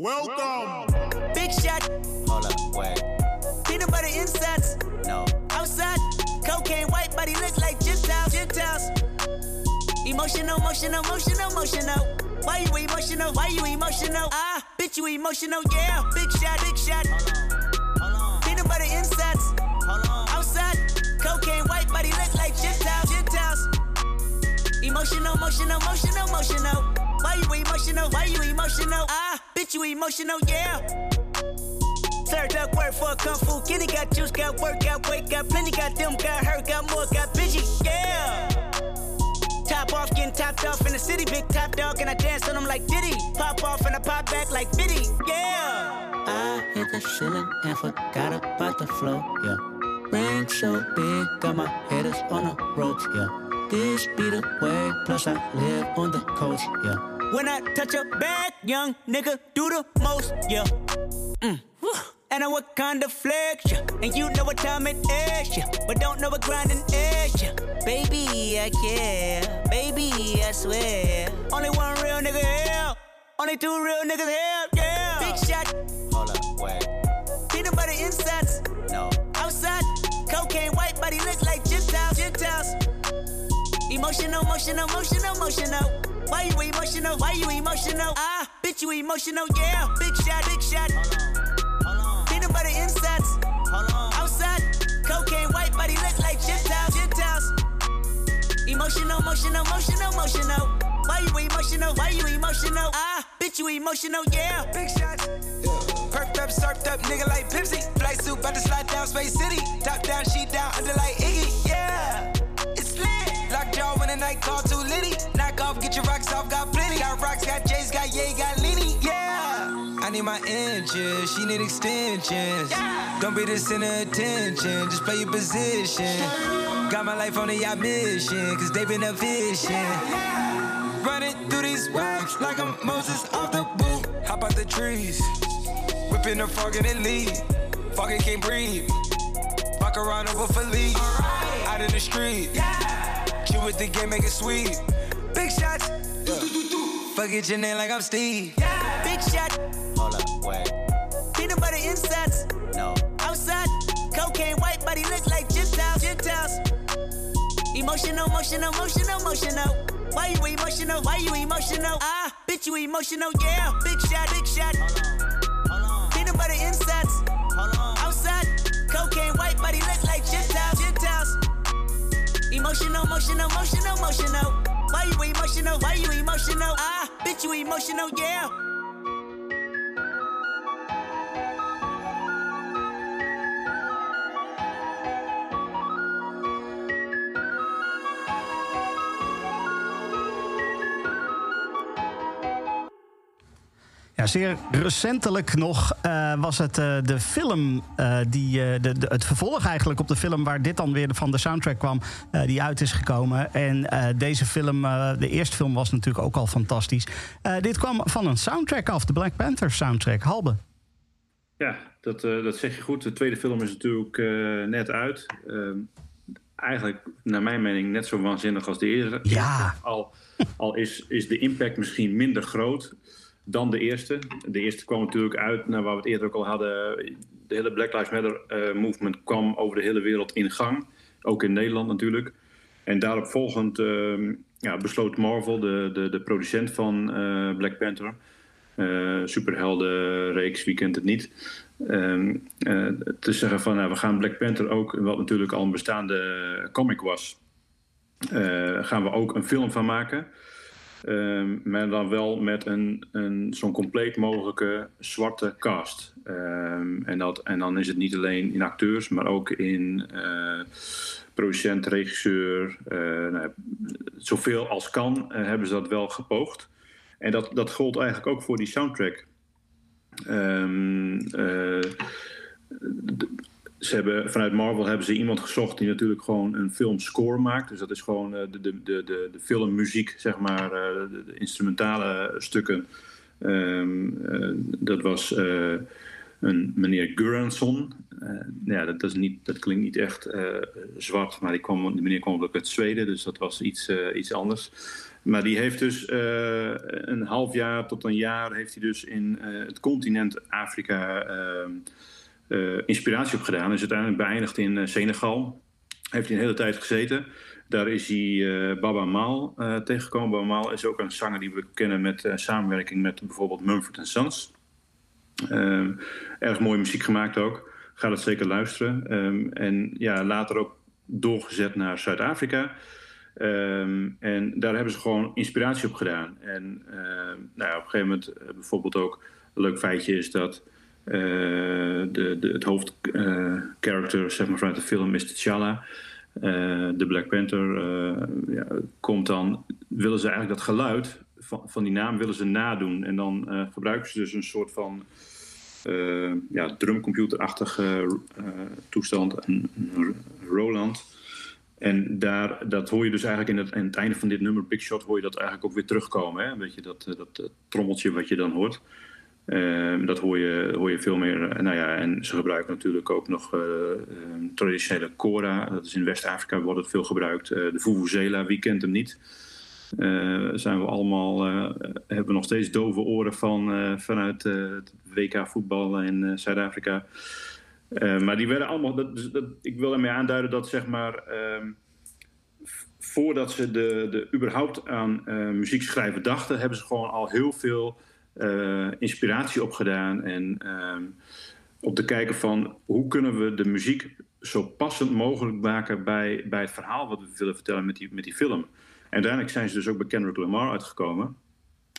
Welcome. Big shot. Hold up, wait. Peanut butter insides. No. Outside. Cocaine white body look like Gentiles. Gentiles. Emotional, emotional, emotional, emotional. Why you emotional? Why you emotional? Ah, bitch, you emotional, yeah. Big shot, big shot. Peanut butter insides. Outside. Cocaine white body look like Gentiles. Gentiles. Emotional, emotional, emotional, emotional. Why you emotional? Why you emotional? Ah, bitch, you emotional, yeah. Served up work for a kung fu kitty. Got juice, got work, got weight, got plenty. Got them, got hurt, got more, got bitchy, yeah. Top off, getting topped off in the city. Big top dog, and I dance on them like Diddy. Pop off and I pop back like Biddy, yeah. I hit the ceiling and forgot about the flow, yeah. Ring so big, got my headers on the ropes, yeah. This be the way, plus I live on the coast, yeah. When I touch a bag, young nigga do the most, yeah. Mm. And I what kind of flex, yeah. And you know what time it is, yeah. But don't know what grinding is, yeah. Baby, I care. Baby, I swear. Only one real nigga here. Only two real niggas here, yeah. Big shot. Hold up, wait. Peanut butter insides. No. Outside. Cocaine white body look like Gentiles. Gentiles. Emotional, emotional, emotional, emotional. Why you emotional? Why you emotional? Ah, bitch, you emotional, yeah. Big shot, big shot. Peanut butter insides. Outside. Cocaine white body look like Gentiles. Gentiles. Emotional, emotional, emotional, emotional. Why you emotional? Why you emotional? Ah, bitch, you emotional, yeah. Big shots. Perked up, surfed up, nigga like Pepsi. Flight suit, about to slide down Space City. Top down, sheet down, under like Iggy. Yeah, jaw when the night call too litty. Knock off, get your rocks off, got plenty. Got rocks, got J's, got Ye, got Lenny. Yeah, I need my inches, she need extensions. Don't be the center of attention, just play your position. Got my life on a yacht mission, cause they been efficient. Running through these waves like I'm Moses off the boot. Hop out the trees, whipping the frog and it lead. Fucking can't breathe. Fuck around over for leave. Out in the street. Chew with the game, make it sweet. Big shots. Do, do, do, do. Fuck it, your name like I'm Steve. Yeah. Big shot. Hold up, wait. Peanut butter insides. No. Outside. Cocaine white body look like Gentiles. Gentiles. Emotional, emotional, emotional, emotional. Why you emotional? Why you emotional? Ah, bitch, you emotional, yeah. Big shot, big shot. Peanut butter insides. Outside. Cocaine white body look like. Gentiles. Emotional, emotional, emotional, emotional. Why you emotional? Why you emotional? Ah, bitch, you emotional, yeah. Ja, zeer recentelijk nog eh, was het eh, de film, eh, die, de, de- het vervolg eigenlijk op de film waar dit dan weer van de soundtrack kwam, die uit is gekomen. En deze film, de eerste film was natuurlijk ook al fantastisch. Dit kwam van een soundtrack af, de Black Panther soundtrack. Halbe. Ja, dat, dat zeg je goed. De tweede film is natuurlijk net uit. Ehm, eigenlijk, naar mijn mening, net zo waanzinnig als de eerste. Ja. Al, al is, is de impact misschien minder groot dan de eerste. De eerste kwam natuurlijk uit, naar waar we het eerder ook al hadden. De hele Black Lives Matter eh, movement kwam over de hele wereld in gang. Ook in Nederland natuurlijk. En daarop volgend ehm, ja, besloot Marvel, de, de, de producent van eh, Black Panther... eh superheldenreeks, wie kent het niet... ehm, eh, te zeggen van, nou, we gaan Black Panther ook... wat natuurlijk al een bestaande comic was... gaan we ook een film van maken... Ehm, maar dan wel met een, een, zo'n compleet mogelijke zwarte cast. Ehm, en, dat, en dan is het niet alleen in acteurs, maar ook in eh, producent, regisseur. nou, zoveel als kan eh, hebben ze dat wel gepoogd. En dat, dat gold eigenlijk ook voor die soundtrack. D- ze hebben, vanuit Marvel hebben ze iemand gezocht die natuurlijk gewoon een filmscore maakt. Dus dat is gewoon eh, de, de, de, de, filmmuziek, zeg maar, eh, de, de instrumentale stukken. Ehm, eh, dat was een meneer Göransson. Eh, ja, dat, dat, klinkt niet echt zwart, maar die, kwam, die meneer kwam ook uit Zweden, dus dat was iets, iets anders. Maar die heeft dus een half jaar tot een jaar heeft hij dus in het continent Afrika ehm, eh, inspiratie op gedaan. Is uiteindelijk beëindigd in eh, Senegal. Heeft hij een hele tijd gezeten. Daar is hij eh, Baba Maal eh, tegengekomen. Baba Maal is ook een zanger die we kennen met eh, samenwerking met bijvoorbeeld Mumford Sons. Erg mooie muziek gemaakt ook. Ga dat zeker luisteren. Ehm, en ja, later ook doorgezet naar Zuid-Afrika. Ehm, en daar hebben ze gewoon inspiratie op gedaan. En ehm, nou ja, op een gegeven moment eh, bijvoorbeeld ook een leuk feitje is dat eh, de, de, het hoofdcharacter zeg maar, vanuit de film is T'Challa. Eh, de Black Panther eh, ja, komt dan, willen ze eigenlijk dat geluid van, van die naam willen ze nadoen. En dan eh, gebruiken ze dus een soort van eh, ja, drumcomputerachtige eh, toestand, een, Roland. En daar, dat hoor je dus eigenlijk in het, in het einde van dit nummer, Big Shot, hoor je dat eigenlijk ook weer terugkomen. Hè? Weet je, dat, eh, dat, eh, trommeltje wat je dan hoort. Ehm, dat hoor je, hoor je veel meer. eh, nou ja, en ze gebruiken natuurlijk ook nog eh, ehm, traditionele kora. Dat is in West-Afrika wordt het veel gebruikt. Eh, de Vuvuzela, wie kent hem niet? Zijn we allemaal, hebben we nog steeds dove oren van, vanuit het WK voetbal in Zuid-Afrika. Maar die werden allemaal. Dat, dus dat, ik wil ermee aanduiden dat zeg maar. ehm, voordat ze de, de, überhaupt aan muziek schrijven dachten, hebben ze gewoon al heel veel inspiratie opgedaan. En ehm, om te kijken van hoe kunnen we de muziek zo passend mogelijk maken bij, bij het verhaal wat we willen vertellen met die, met die film. En uiteindelijk zijn ze dus ook bij Kendrick Lamar uitgekomen.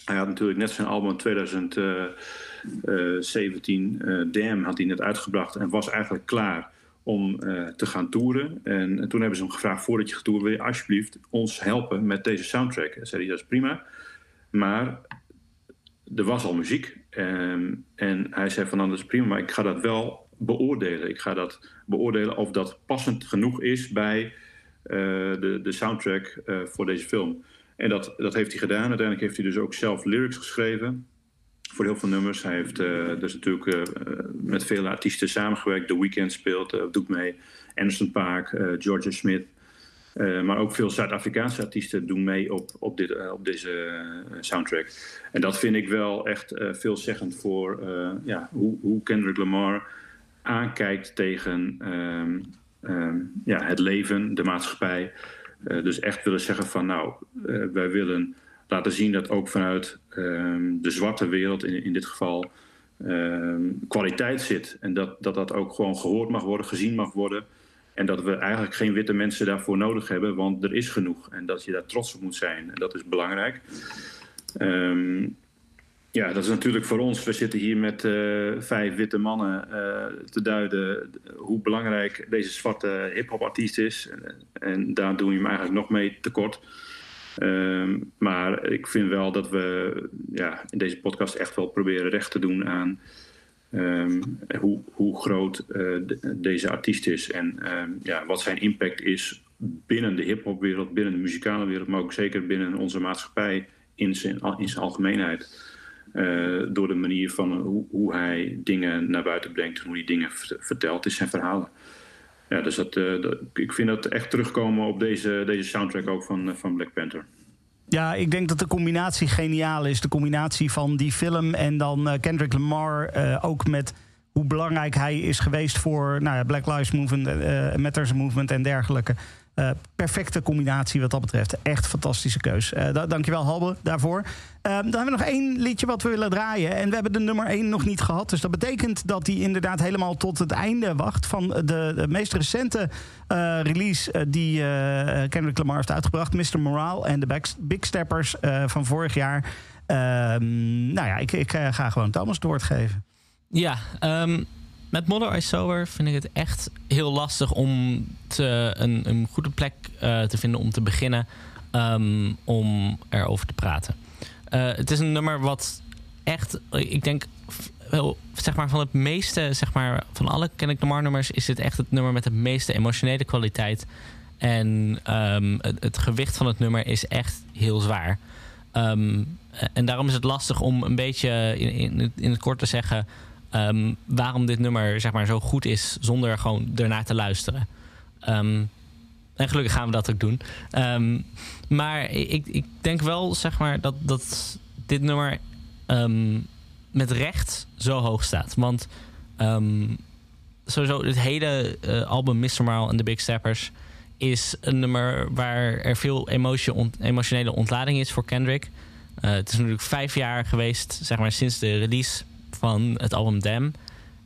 Hij had natuurlijk net zijn album 2017, eh Damn, had hij net uitgebracht en was eigenlijk klaar om eh, te gaan toeren. En, toen hebben ze hem gevraagd, voordat je getoerd wil je alsjeblieft ons helpen met deze soundtrack. En zei hij, dat is prima. Maar er was al muziek. Ehm, en hij zei van, nou, dat is prima, maar ik ga dat wel beoordelen. Ik ga dat beoordelen of dat passend genoeg is bij eh, de, de soundtrack eh, voor deze film. En dat, dat heeft hij gedaan. Uiteindelijk heeft hij dus ook zelf lyrics geschreven voor heel veel nummers. Hij heeft eh, dus natuurlijk met vele artiesten samengewerkt. The Weeknd speelt, doet mee. Anderson Paak, Georgia Smith. Eh, maar ook veel Zuid-Afrikaanse artiesten doen mee op, op, dit, eh, op deze eh, soundtrack. En dat vind ik wel echt veelzeggend voor ja, hoe, hoe Kendrick Lamar aankijkt tegen ehm, ehm, ja, het leven, de maatschappij. Dus echt willen zeggen van nou, wij willen laten zien dat ook vanuit ehm, de zwarte wereld in, in dit geval kwaliteit zit. En dat, dat dat ook gewoon gehoord mag worden, gezien mag worden. En dat we eigenlijk geen witte mensen daarvoor nodig hebben, want er is genoeg. En dat je daar trots op moet zijn. En dat is belangrijk. Ehm, ja, dat is natuurlijk voor ons. We zitten hier met eh, vijf witte mannen eh, te duiden hoe belangrijk deze zwarte hip-hop artiest is. En, en daar doen we hem eigenlijk nog mee tekort. Ehm, maar ik vind wel dat we ja, in deze podcast echt wel proberen recht te doen aan ehm, hoe, hoe groot eh, de- deze artiest is. En ehm, ja, wat zijn impact is binnen de hip-hopwereld, binnen de muzikale wereld, maar ook zeker binnen onze maatschappij in zijn, in algemeenheid. Eh, door de manier van hoe, hoe hij dingen naar buiten brengt en hoe hij dingen vertelt in zijn verhalen. Ja, dus dat, eh, dat- ik vind dat echt terugkomen op deze, deze soundtrack ook van, van Black Panther. Ja, ik denk dat de combinatie geniaal is. De combinatie van die film en dan eh, Kendrick Lamar eh, ook met hoe belangrijk hij is geweest voor nou ja, Black Lives Movement, eh Matters Movement en dergelijke. Eh, perfecte combinatie wat dat betreft. Echt fantastische keus. Eh da dankjewel Halbe daarvoor. Eh, dan hebben we nog één liedje wat we willen draaien. En we hebben de nummer één nog niet gehad. Dus dat betekent dat hij inderdaad helemaal tot het einde wacht... van de, meest recente release die Kendrick Lamar heeft uitgebracht. Mr. Morale en de Big Steppers van vorig jaar. Ehm, nou ja, ik, ik ga gewoon Thomas het woord geven. Ja, ehm, met Modern Ice Sober vind ik het echt heel lastig om te, een, een goede plek eh, te vinden om te beginnen ehm, om erover te praten. Eh, het is een nummer wat echt, ik denk, wel, zeg maar van het meeste, zeg maar van alle Kendrick Lamar nummers is dit echt het nummer met de meeste emotionele kwaliteit. En ehm, het, gewicht van het nummer is echt heel zwaar. Ehm, en daarom is het lastig om een beetje in, in, in het kort te zeggen ehm, waarom dit nummer zeg maar, zo goed is zonder gewoon ernaar te luisteren. Ehm, en gelukkig gaan we dat ook doen. Ehm, maar ik, ik denk wel zeg maar, dat, dat dit nummer met recht zo hoog staat. Want sowieso het hele eh, album Mr. Marl en The Big Steppers is een nummer waar er veel emotionele ontlading is voor Kendrick. Eh, het is natuurlijk vijf jaar geweest, zeg maar, sinds de release van het album Damn.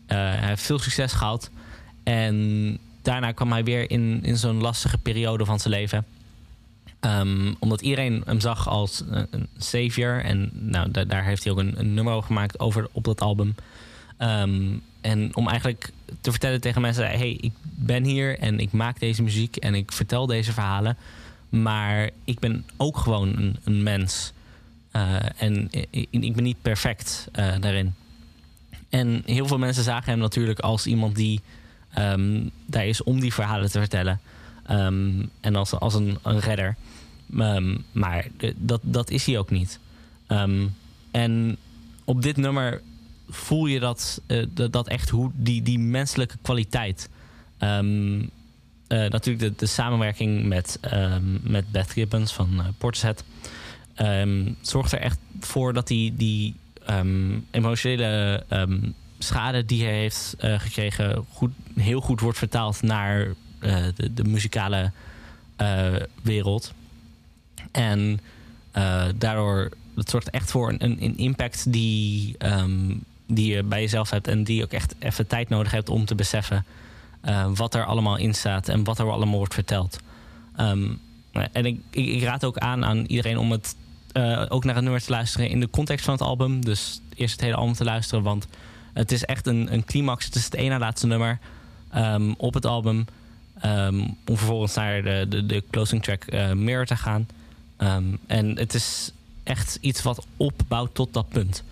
Eh, hij heeft veel succes gehad. En daarna kwam hij weer in, in zo'n lastige periode van zijn leven. Ehm, omdat iedereen hem zag als een, savior. En nou, da- daar heeft hij ook een, nummer over gemaakt over, op dat album. Ehm, en om eigenlijk te vertellen tegen mensen: hey, ik ben hier en ik maak deze muziek en ik vertel deze verhalen. Maar ik ben ook gewoon een, een mens. Eh, en ik, ik ben niet perfect eh, daarin. En heel veel mensen zagen hem natuurlijk als iemand die ehm, daar is om die verhalen te vertellen. Ehm, en als, als een, een redder. Ehm, maar dat, dat is hij ook niet. En op dit nummer voel je dat, eh, dat, dat echt hoe die, die menselijke kwaliteit. Eh, natuurlijk de, samenwerking met, ehm, met Beth Gibbons van uh, zorgt er echt voor dat die, die ehm, emotionele ehm, schade die hij heeft eh, gekregen goed, heel goed wordt vertaald naar eh, de, de muzikale eh, wereld. En daardoor, het zorgt echt voor een, een, impact die, ehm, die je bij jezelf hebt en die ook echt even tijd nodig hebt om te beseffen wat er allemaal in staat en wat er allemaal wordt verteld. En ik, ik raad ook aan aan iedereen om het eh, ook naar het nummer te luisteren in de context van het album. Dus eerst het hele album te luisteren, want het is echt een, een climax. Het is het ene na laatste nummer ehm, op het album. ehm, om vervolgens naar de, de, de closing track eh, Mirror te gaan. Ehm, en het is echt iets wat opbouwt tot dat punt.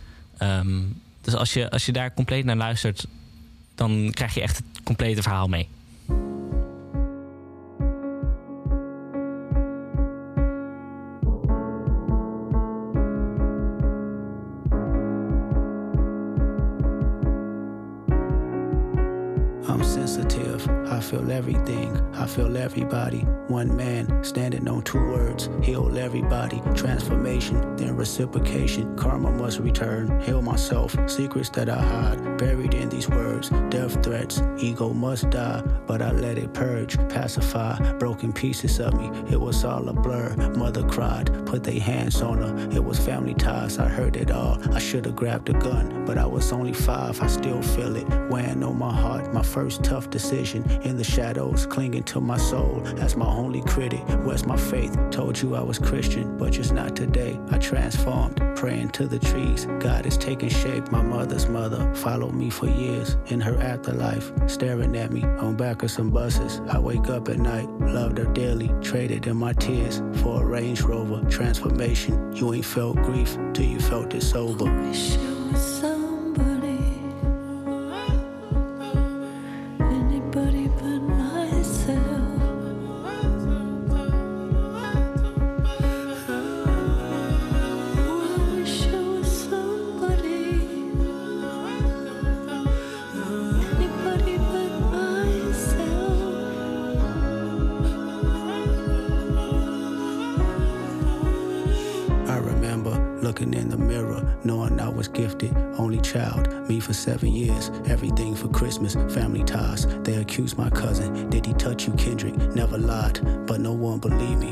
Dus als je, als je daar compleet naar luistert, dan krijg je echt het complete verhaal mee. Feel everything. I feel everybody. One man standing on two words. Heal everybody. Transformation, then reciprocation. Karma must return. Heal myself. Secrets that I hide. Buried in these words. Death threats. Ego must die. But I let it purge. Pacify. Broken pieces of me. It was all a blur. Mother cried. Put their hands on her. It was family ties. I heard it all. I should have grabbed a gun. But I was only five. I still feel it. Weighing on my heart. My first tough decision. In the shadows. Clinging to my soul. As my only critic. Where's my faith? Told you I was Christian. But just not today. I transformed. Praying to the trees. God is taking shape. My mother's mother followed me for years. In her afterlife. Staring at me on back of some buses. I wake up at night. Loved her dearly. Traded in my tears for a Range Rover. Transformation. You ain't felt grief till you felt it sober. Christmas, family ties. They accused my cousin, did he touch you, Kendrick? Never lied, but no one believed me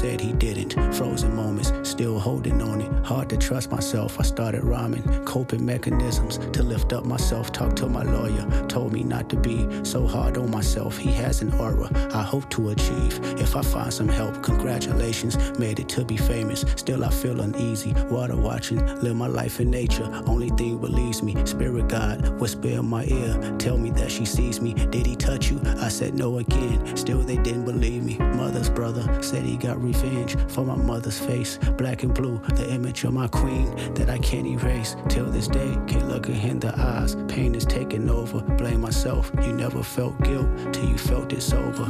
said he didn't. Frozen moments, still holding on it. Hard to trust myself, I started rhyming. Coping mechanisms to lift up myself. Talked to my lawyer, told me not to be so hard on myself. He has an aura I hope to achieve. If I find some help, congratulations, made it to be famous. Still, I feel uneasy. Water watching, live my life in nature. Only thing believes me, spirit God, whisper in my ear, tell me that she sees me. Did he touch you? I said no again. Still, they didn't believe me. Mother's brother said he got revenge for my mother's face. Black and blue, the image of my queen that I can't erase. Till this day, can't look her in the eyes. Pain is taking over. Blame myself. You never felt guilt till you felt it sober.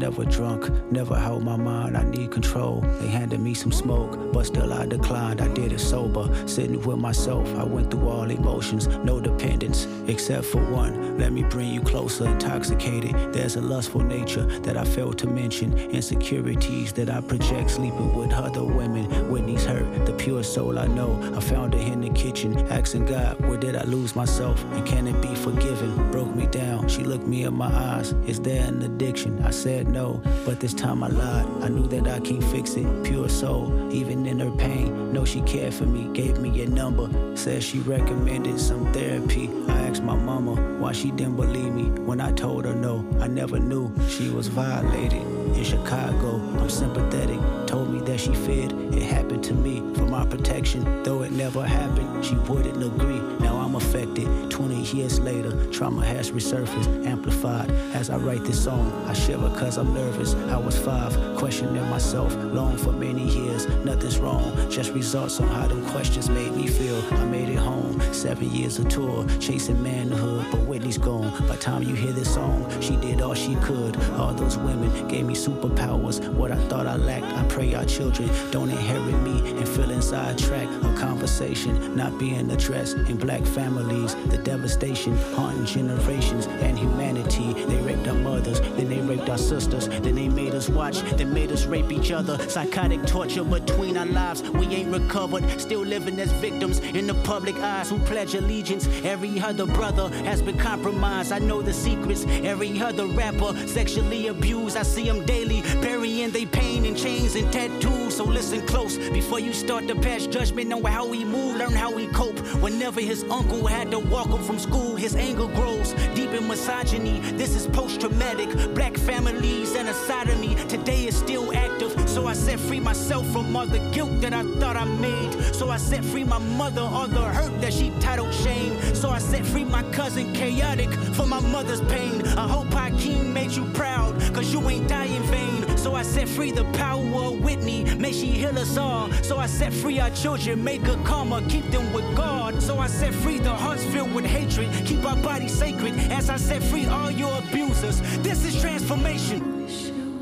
Never drunk, never held my mind, I need control. They handed me some smoke, but still I declined, I did it sober. Sitting with myself, I went through all emotions, no dependence, except for one. Let me bring you closer, intoxicated. There's a lustful nature that I failed to mention, insecurities that I project sleeping with other women. Whitney's hurt, the pure soul I know. I found her in the kitchen, asking God, where did I lose myself? And can it be forgiven? Broke me down, she looked me in my eyes. Is there an addiction? I said no, but this time I lied. I knew that I can't fix it. Pure soul, even in her pain. Know she cared for me, gave me a number. Said she recommended some therapy. I asked my mama why she didn't believe me when I told her no. I never knew she was violated. In Chicago, I'm sympathetic. Told me that she feared it happened to me for my protection. Though it never happened, she wouldn't agree. Now affected. 20 years later, trauma has resurfaced, amplified. As I write this song, I shiver cause I'm nervous. I was five, questioning myself, long for many years. Nothing's wrong, just results on how them questions made me feel. I made it home, seven years of tour, chasing manhood, but Whitney's gone. By time you hear this song, she did all she could. All those women gave me superpowers. What I thought I lacked, I pray our children don't inherit me and feel inside track. A conversation not being addressed in black families. The devastation haunting generations and humanity. They raped our mothers, then they raped our sisters, then they made us watch, then made us rape each other. Psychotic torture between our lives. We ain't recovered, still living as victims in the public eyes who pledge allegiance. Every other brother has been compromised. I know the secrets. Every other rapper sexually abused. I see them daily, burying their pain in chains and tattoos. So listen close before you start to pass judgment on how we move, learn how we cope. Whenever his uncle had to walk him from school, his anger grows deep in misogyny. This is post-traumatic. Black families and a of me today is still active. So I set free myself from all the guilt that I thought I made. So I set free my mother, all the hurt that she titled shame. So I set free my cousin chaotic for my mother's pain. I hope Hakeem made you proud, cause you ain't die in vain. So I set free the power of Whitney, may she heal us all. So I set free our children, make good karma, keep them with God. So I set free the hearts filled with hatred, keep our bodies sacred. As I set free all your abusers, this is transformation.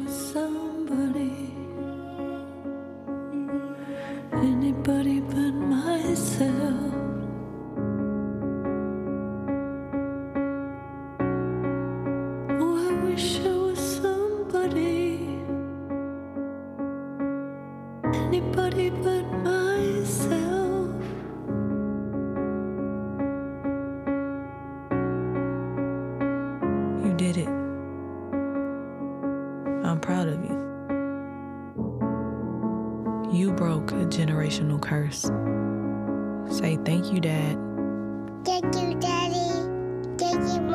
Somebody, anybody generational curse. Say thank you, Dad. Thank you, Daddy. Thank you,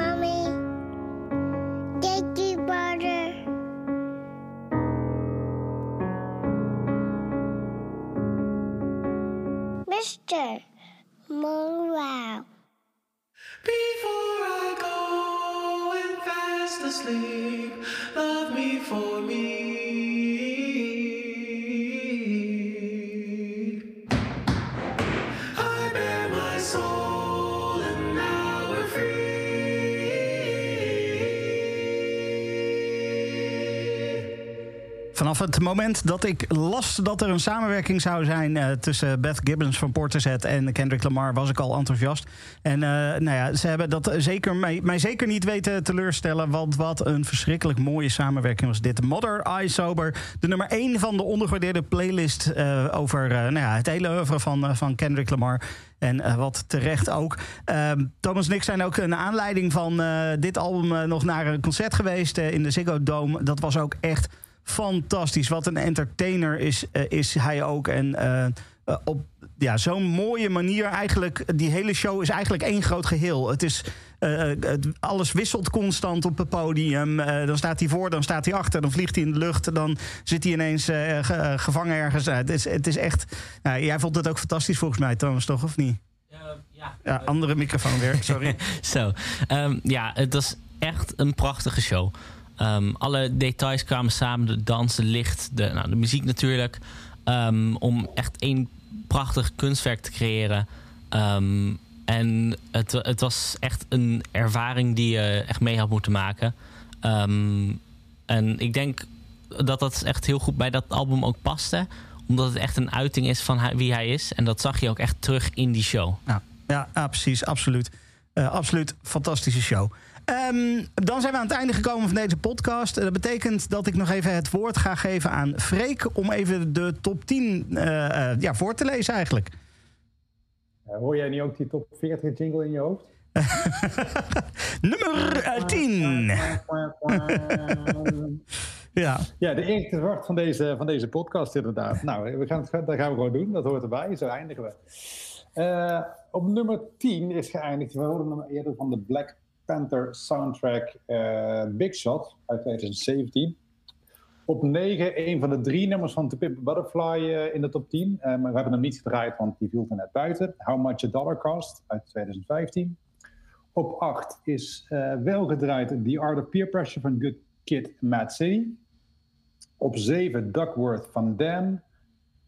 het moment dat ik las dat er een samenwerking zou zijn eh, tussen Beth Gibbons van Portishead en Kendrick Lamar, was ik al enthousiast. En eh, nou ja, ze hebben dat zeker mij, zeker niet weten teleurstellen, want wat een verschrikkelijk mooie samenwerking was dit. Mother Eye Sober, de nummer 1 van de ondergewaardeerde playlist eh, over nou ja, het hele oeuvre van, van Kendrick Lamar. En wat terecht ook. Ehm, Thomas en ik zijn ook een aanleiding van dit album nog naar een concert geweest in de Ziggo Dome. Dat was ook echt fantastisch. Wat een entertainer is, eh, is hij ook. En eh, eh, op ja, zo'n mooie manier eigenlijk... Die hele show is eigenlijk één groot geheel. Het is... alles wisselt constant op het podium. Dan staat hij voor, dan staat hij achter, dan vliegt hij in de lucht. Dan zit hij ineens ge- gevangen ergens. Eh, het, is, het is echt. nou, jij vond het ook fantastisch volgens mij, Thomas, toch? Of niet? Ja, andere microfoon weer, sorry. Zo. Ehm, ja, het was echt een prachtige show. Ehm, alle details kwamen samen. De dans, de licht, de, nou, de muziek natuurlijk. Ehm, om echt één prachtig kunstwerk te creëren. Ehm, en het, het was echt een ervaring die je echt mee had moeten maken. En ik denk dat dat echt heel goed bij dat album ook paste. Omdat het echt een uiting is van wie hij is. En dat zag je ook echt terug in die show. Ja, ja, ja, precies, absoluut. Eh, absoluut fantastische show. Ehm, dan zijn we aan het einde gekomen van deze podcast. Eh, dat betekent dat ik nog even het woord ga geven aan Freek... om even de top 10 eh, eh, ja, voor te lezen eigenlijk. Hoor jij nu ook die top 40 jingle in je hoofd? Nummer eh, 10. Ja. Ja, de eerste woord van deze, van deze podcast inderdaad. Nou, we gaan het, dat gaan we gewoon doen. Dat hoort erbij. Zo eindigen we. Op nummer 10 is geëindigd. We hoorden hem eerder van de Black Panther soundtrack eh, Big Shot uit 2017. Op 9 een van de drie nummers van To Pimp Butterfly eh, in de top 10. Eh, maar we hebben hem niet gedraaid, want die viel er net buiten. How Much a Dollar Cost uit 2015. Op 8 is wel gedraaid The Art of Peer Pressure van Good Kid, Mad City. Op 7 Duckworth van Dam.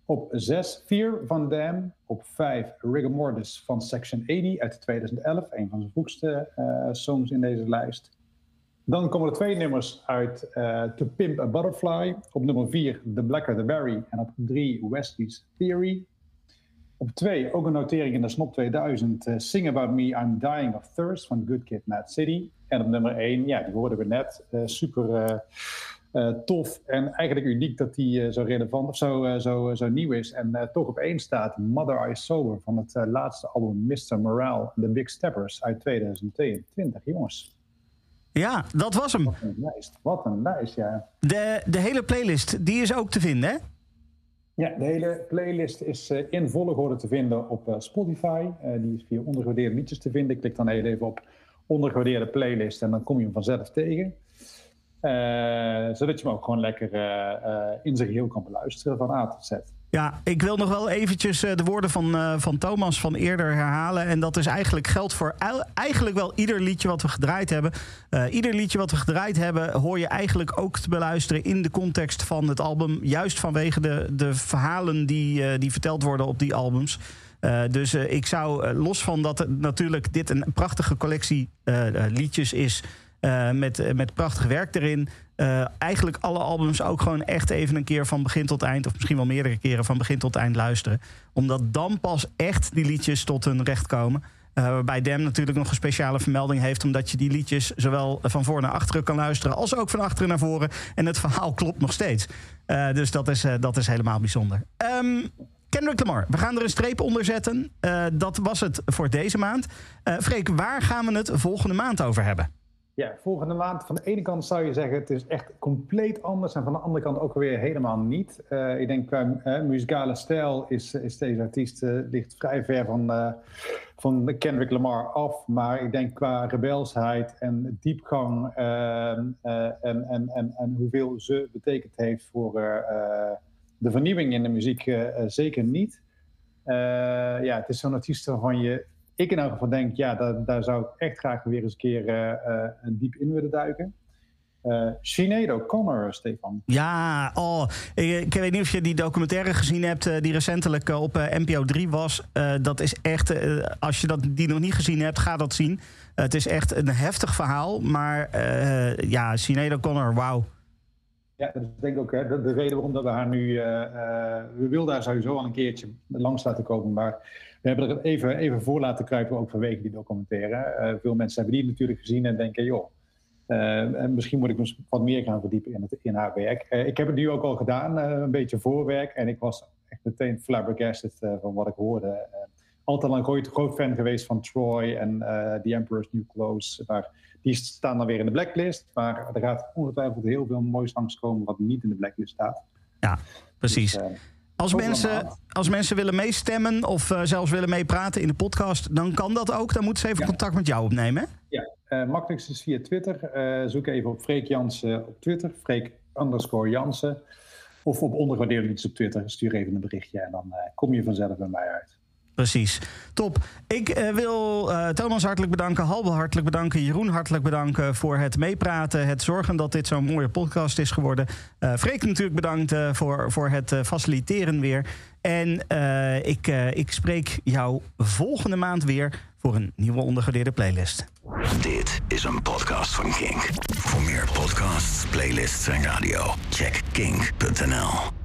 Op 6 Fear van Dam. Op 5 Rigor Mortis van Section 80 uit 2011. Een van zijn vroegste eh, songs in deze lijst. Dan komen er twee nummers uit eh, To Pimp a Butterfly. Op nummer 4 The Blacker the Berry. En op 3 Wesley's Theory. Op 2 ook een notering in de Snop 2000. eh, Sing About Me, I'm Dying of Thirst van Good Kid, Mad City. En op nummer 1, ja, die hoorden we net. super tof en eigenlijk uniek dat die eh, zo relevant of zo, eh, zo, zo nieuw is. En eh, toch op één staat Mother Eye Sober van het eh, laatste album Mr. Morale and The Big Steppers uit 2022. Jongens, Ja, dat was hem. wat een lijst. Wat een lijst, ja. De, de hele playlist, die is ook te vinden, hè? Ja, de hele playlist is eh, in volgorde te vinden op eh, Spotify. Eh, die is via ondergewaardeerde liedjes te vinden. Klik dan heel even op ondergewaardeerde playlist en dan kom je hem vanzelf tegen. Eh, zodat je hem ook gewoon lekker eh, eh, in zijn geheel kan beluisteren van A tot Z. Ja, ik wil nog wel eventjes de woorden van, van Thomas van eerder herhalen. En dat is eigenlijk geldt voor eigenlijk wel ieder liedje wat we gedraaid hebben. Ieder liedje wat we gedraaid hebben hoor je eigenlijk ook te beluisteren in de context van het album. Juist vanwege de, de verhalen die, die verteld worden op die albums. Dus ik zou, los van dat natuurlijk dit een prachtige collectie liedjes is... eh, met, eh, met prachtig werk erin. eh, eigenlijk alle albums ook gewoon echt even een keer van begin tot eind... of misschien wel meerdere keren van begin tot eind luisteren. Omdat dan pas echt die liedjes tot hun recht komen. Waarbij Dem natuurlijk nog een speciale vermelding heeft... omdat je die liedjes zowel van voor naar achteren kan luisteren... als ook van achteren naar voren. En het verhaal klopt nog steeds. Dus dat is, dat is helemaal bijzonder. Ehm, Kendrick Lamar, we gaan er een streep onder zetten. Dat was het voor deze maand. Freek, waar gaan we het volgende maand over hebben? Ja, volgende maand van de ene kant zou je zeggen het is echt compleet anders en van de andere kant ook weer helemaal niet. Eh, ik denk qua eh, muzikale stijl is, is deze artiest eh, ligt vrij ver van, eh, van Kendrick Lamar af, maar ik denk qua rebelsheid en diepgang eh, eh, en, en, en, en hoeveel ze betekend heeft voor eh, eh, de vernieuwing in de muziek eh, eh, zeker niet. Eh, ja, het is zo'n artiest waarvan je ik in elk geval denk, ja, daar, daar zou ik echt graag weer eens een keer eh, eh, diep in willen duiken. Eh Sinead O'Connor, Stefan. Ja, oh, ik, ik weet niet of je die documentaire gezien hebt... die recentelijk op NPO 3 was. Dat is echt, als je dat, die nog niet gezien hebt, ga dat zien. Het is echt een heftig verhaal. Maar ja, Sinead O'Connor, wauw. Ja, dat is denk ik ook hè, de, de reden waarom dat we haar nu... we wilden haar sowieso al een keertje langs laten komen, maar we hebben er even, even voor laten kruipen, ook vanwege die documentaire. Eh, veel mensen hebben die natuurlijk gezien en denken, joh, eh, en misschien moet ik me wat meer gaan verdiepen in, het, in haar werk. Eh, ik heb het nu ook al gedaan, een beetje voorwerk, en ik was echt meteen flabbergasted van wat ik hoorde. Altijd al een groot, groot fan geweest van Troy en The Emperor's New Clothes, maar die staan dan weer in de blacklist. Maar er gaat ongetwijfeld heel veel moois langskomen wat niet in de blacklist staat. Ja, precies. Dus, Als mensen, als mensen willen meestemmen of eh, zelfs willen meepraten in de podcast, dan kan dat ook. Dan moeten ze even contact met jou opnemen. hè? Ja, makkelijkst is via Twitter. Eh, zoek even op Freek Jansen op Twitter. Freek underscore Jansen. Of op ondergewaardeerde iets op Twitter. Stuur even een berichtje en dan kom je vanzelf bij mij uit. Precies. Top. Ik eh, wil eh, Thomas hartelijk bedanken, Halbe hartelijk bedanken, Jeroen hartelijk bedanken voor het meepraten, het zorgen dat dit zo'n mooie podcast is geworden. Eh Freek natuurlijk bedankt voor, voor het faciliteren weer. En ik, ik spreek jou volgende maand weer voor een nieuwe ondergewaardeerde playlist. Dit is een podcast van Kink. Voor meer podcasts, playlists en radio, check kink.nl.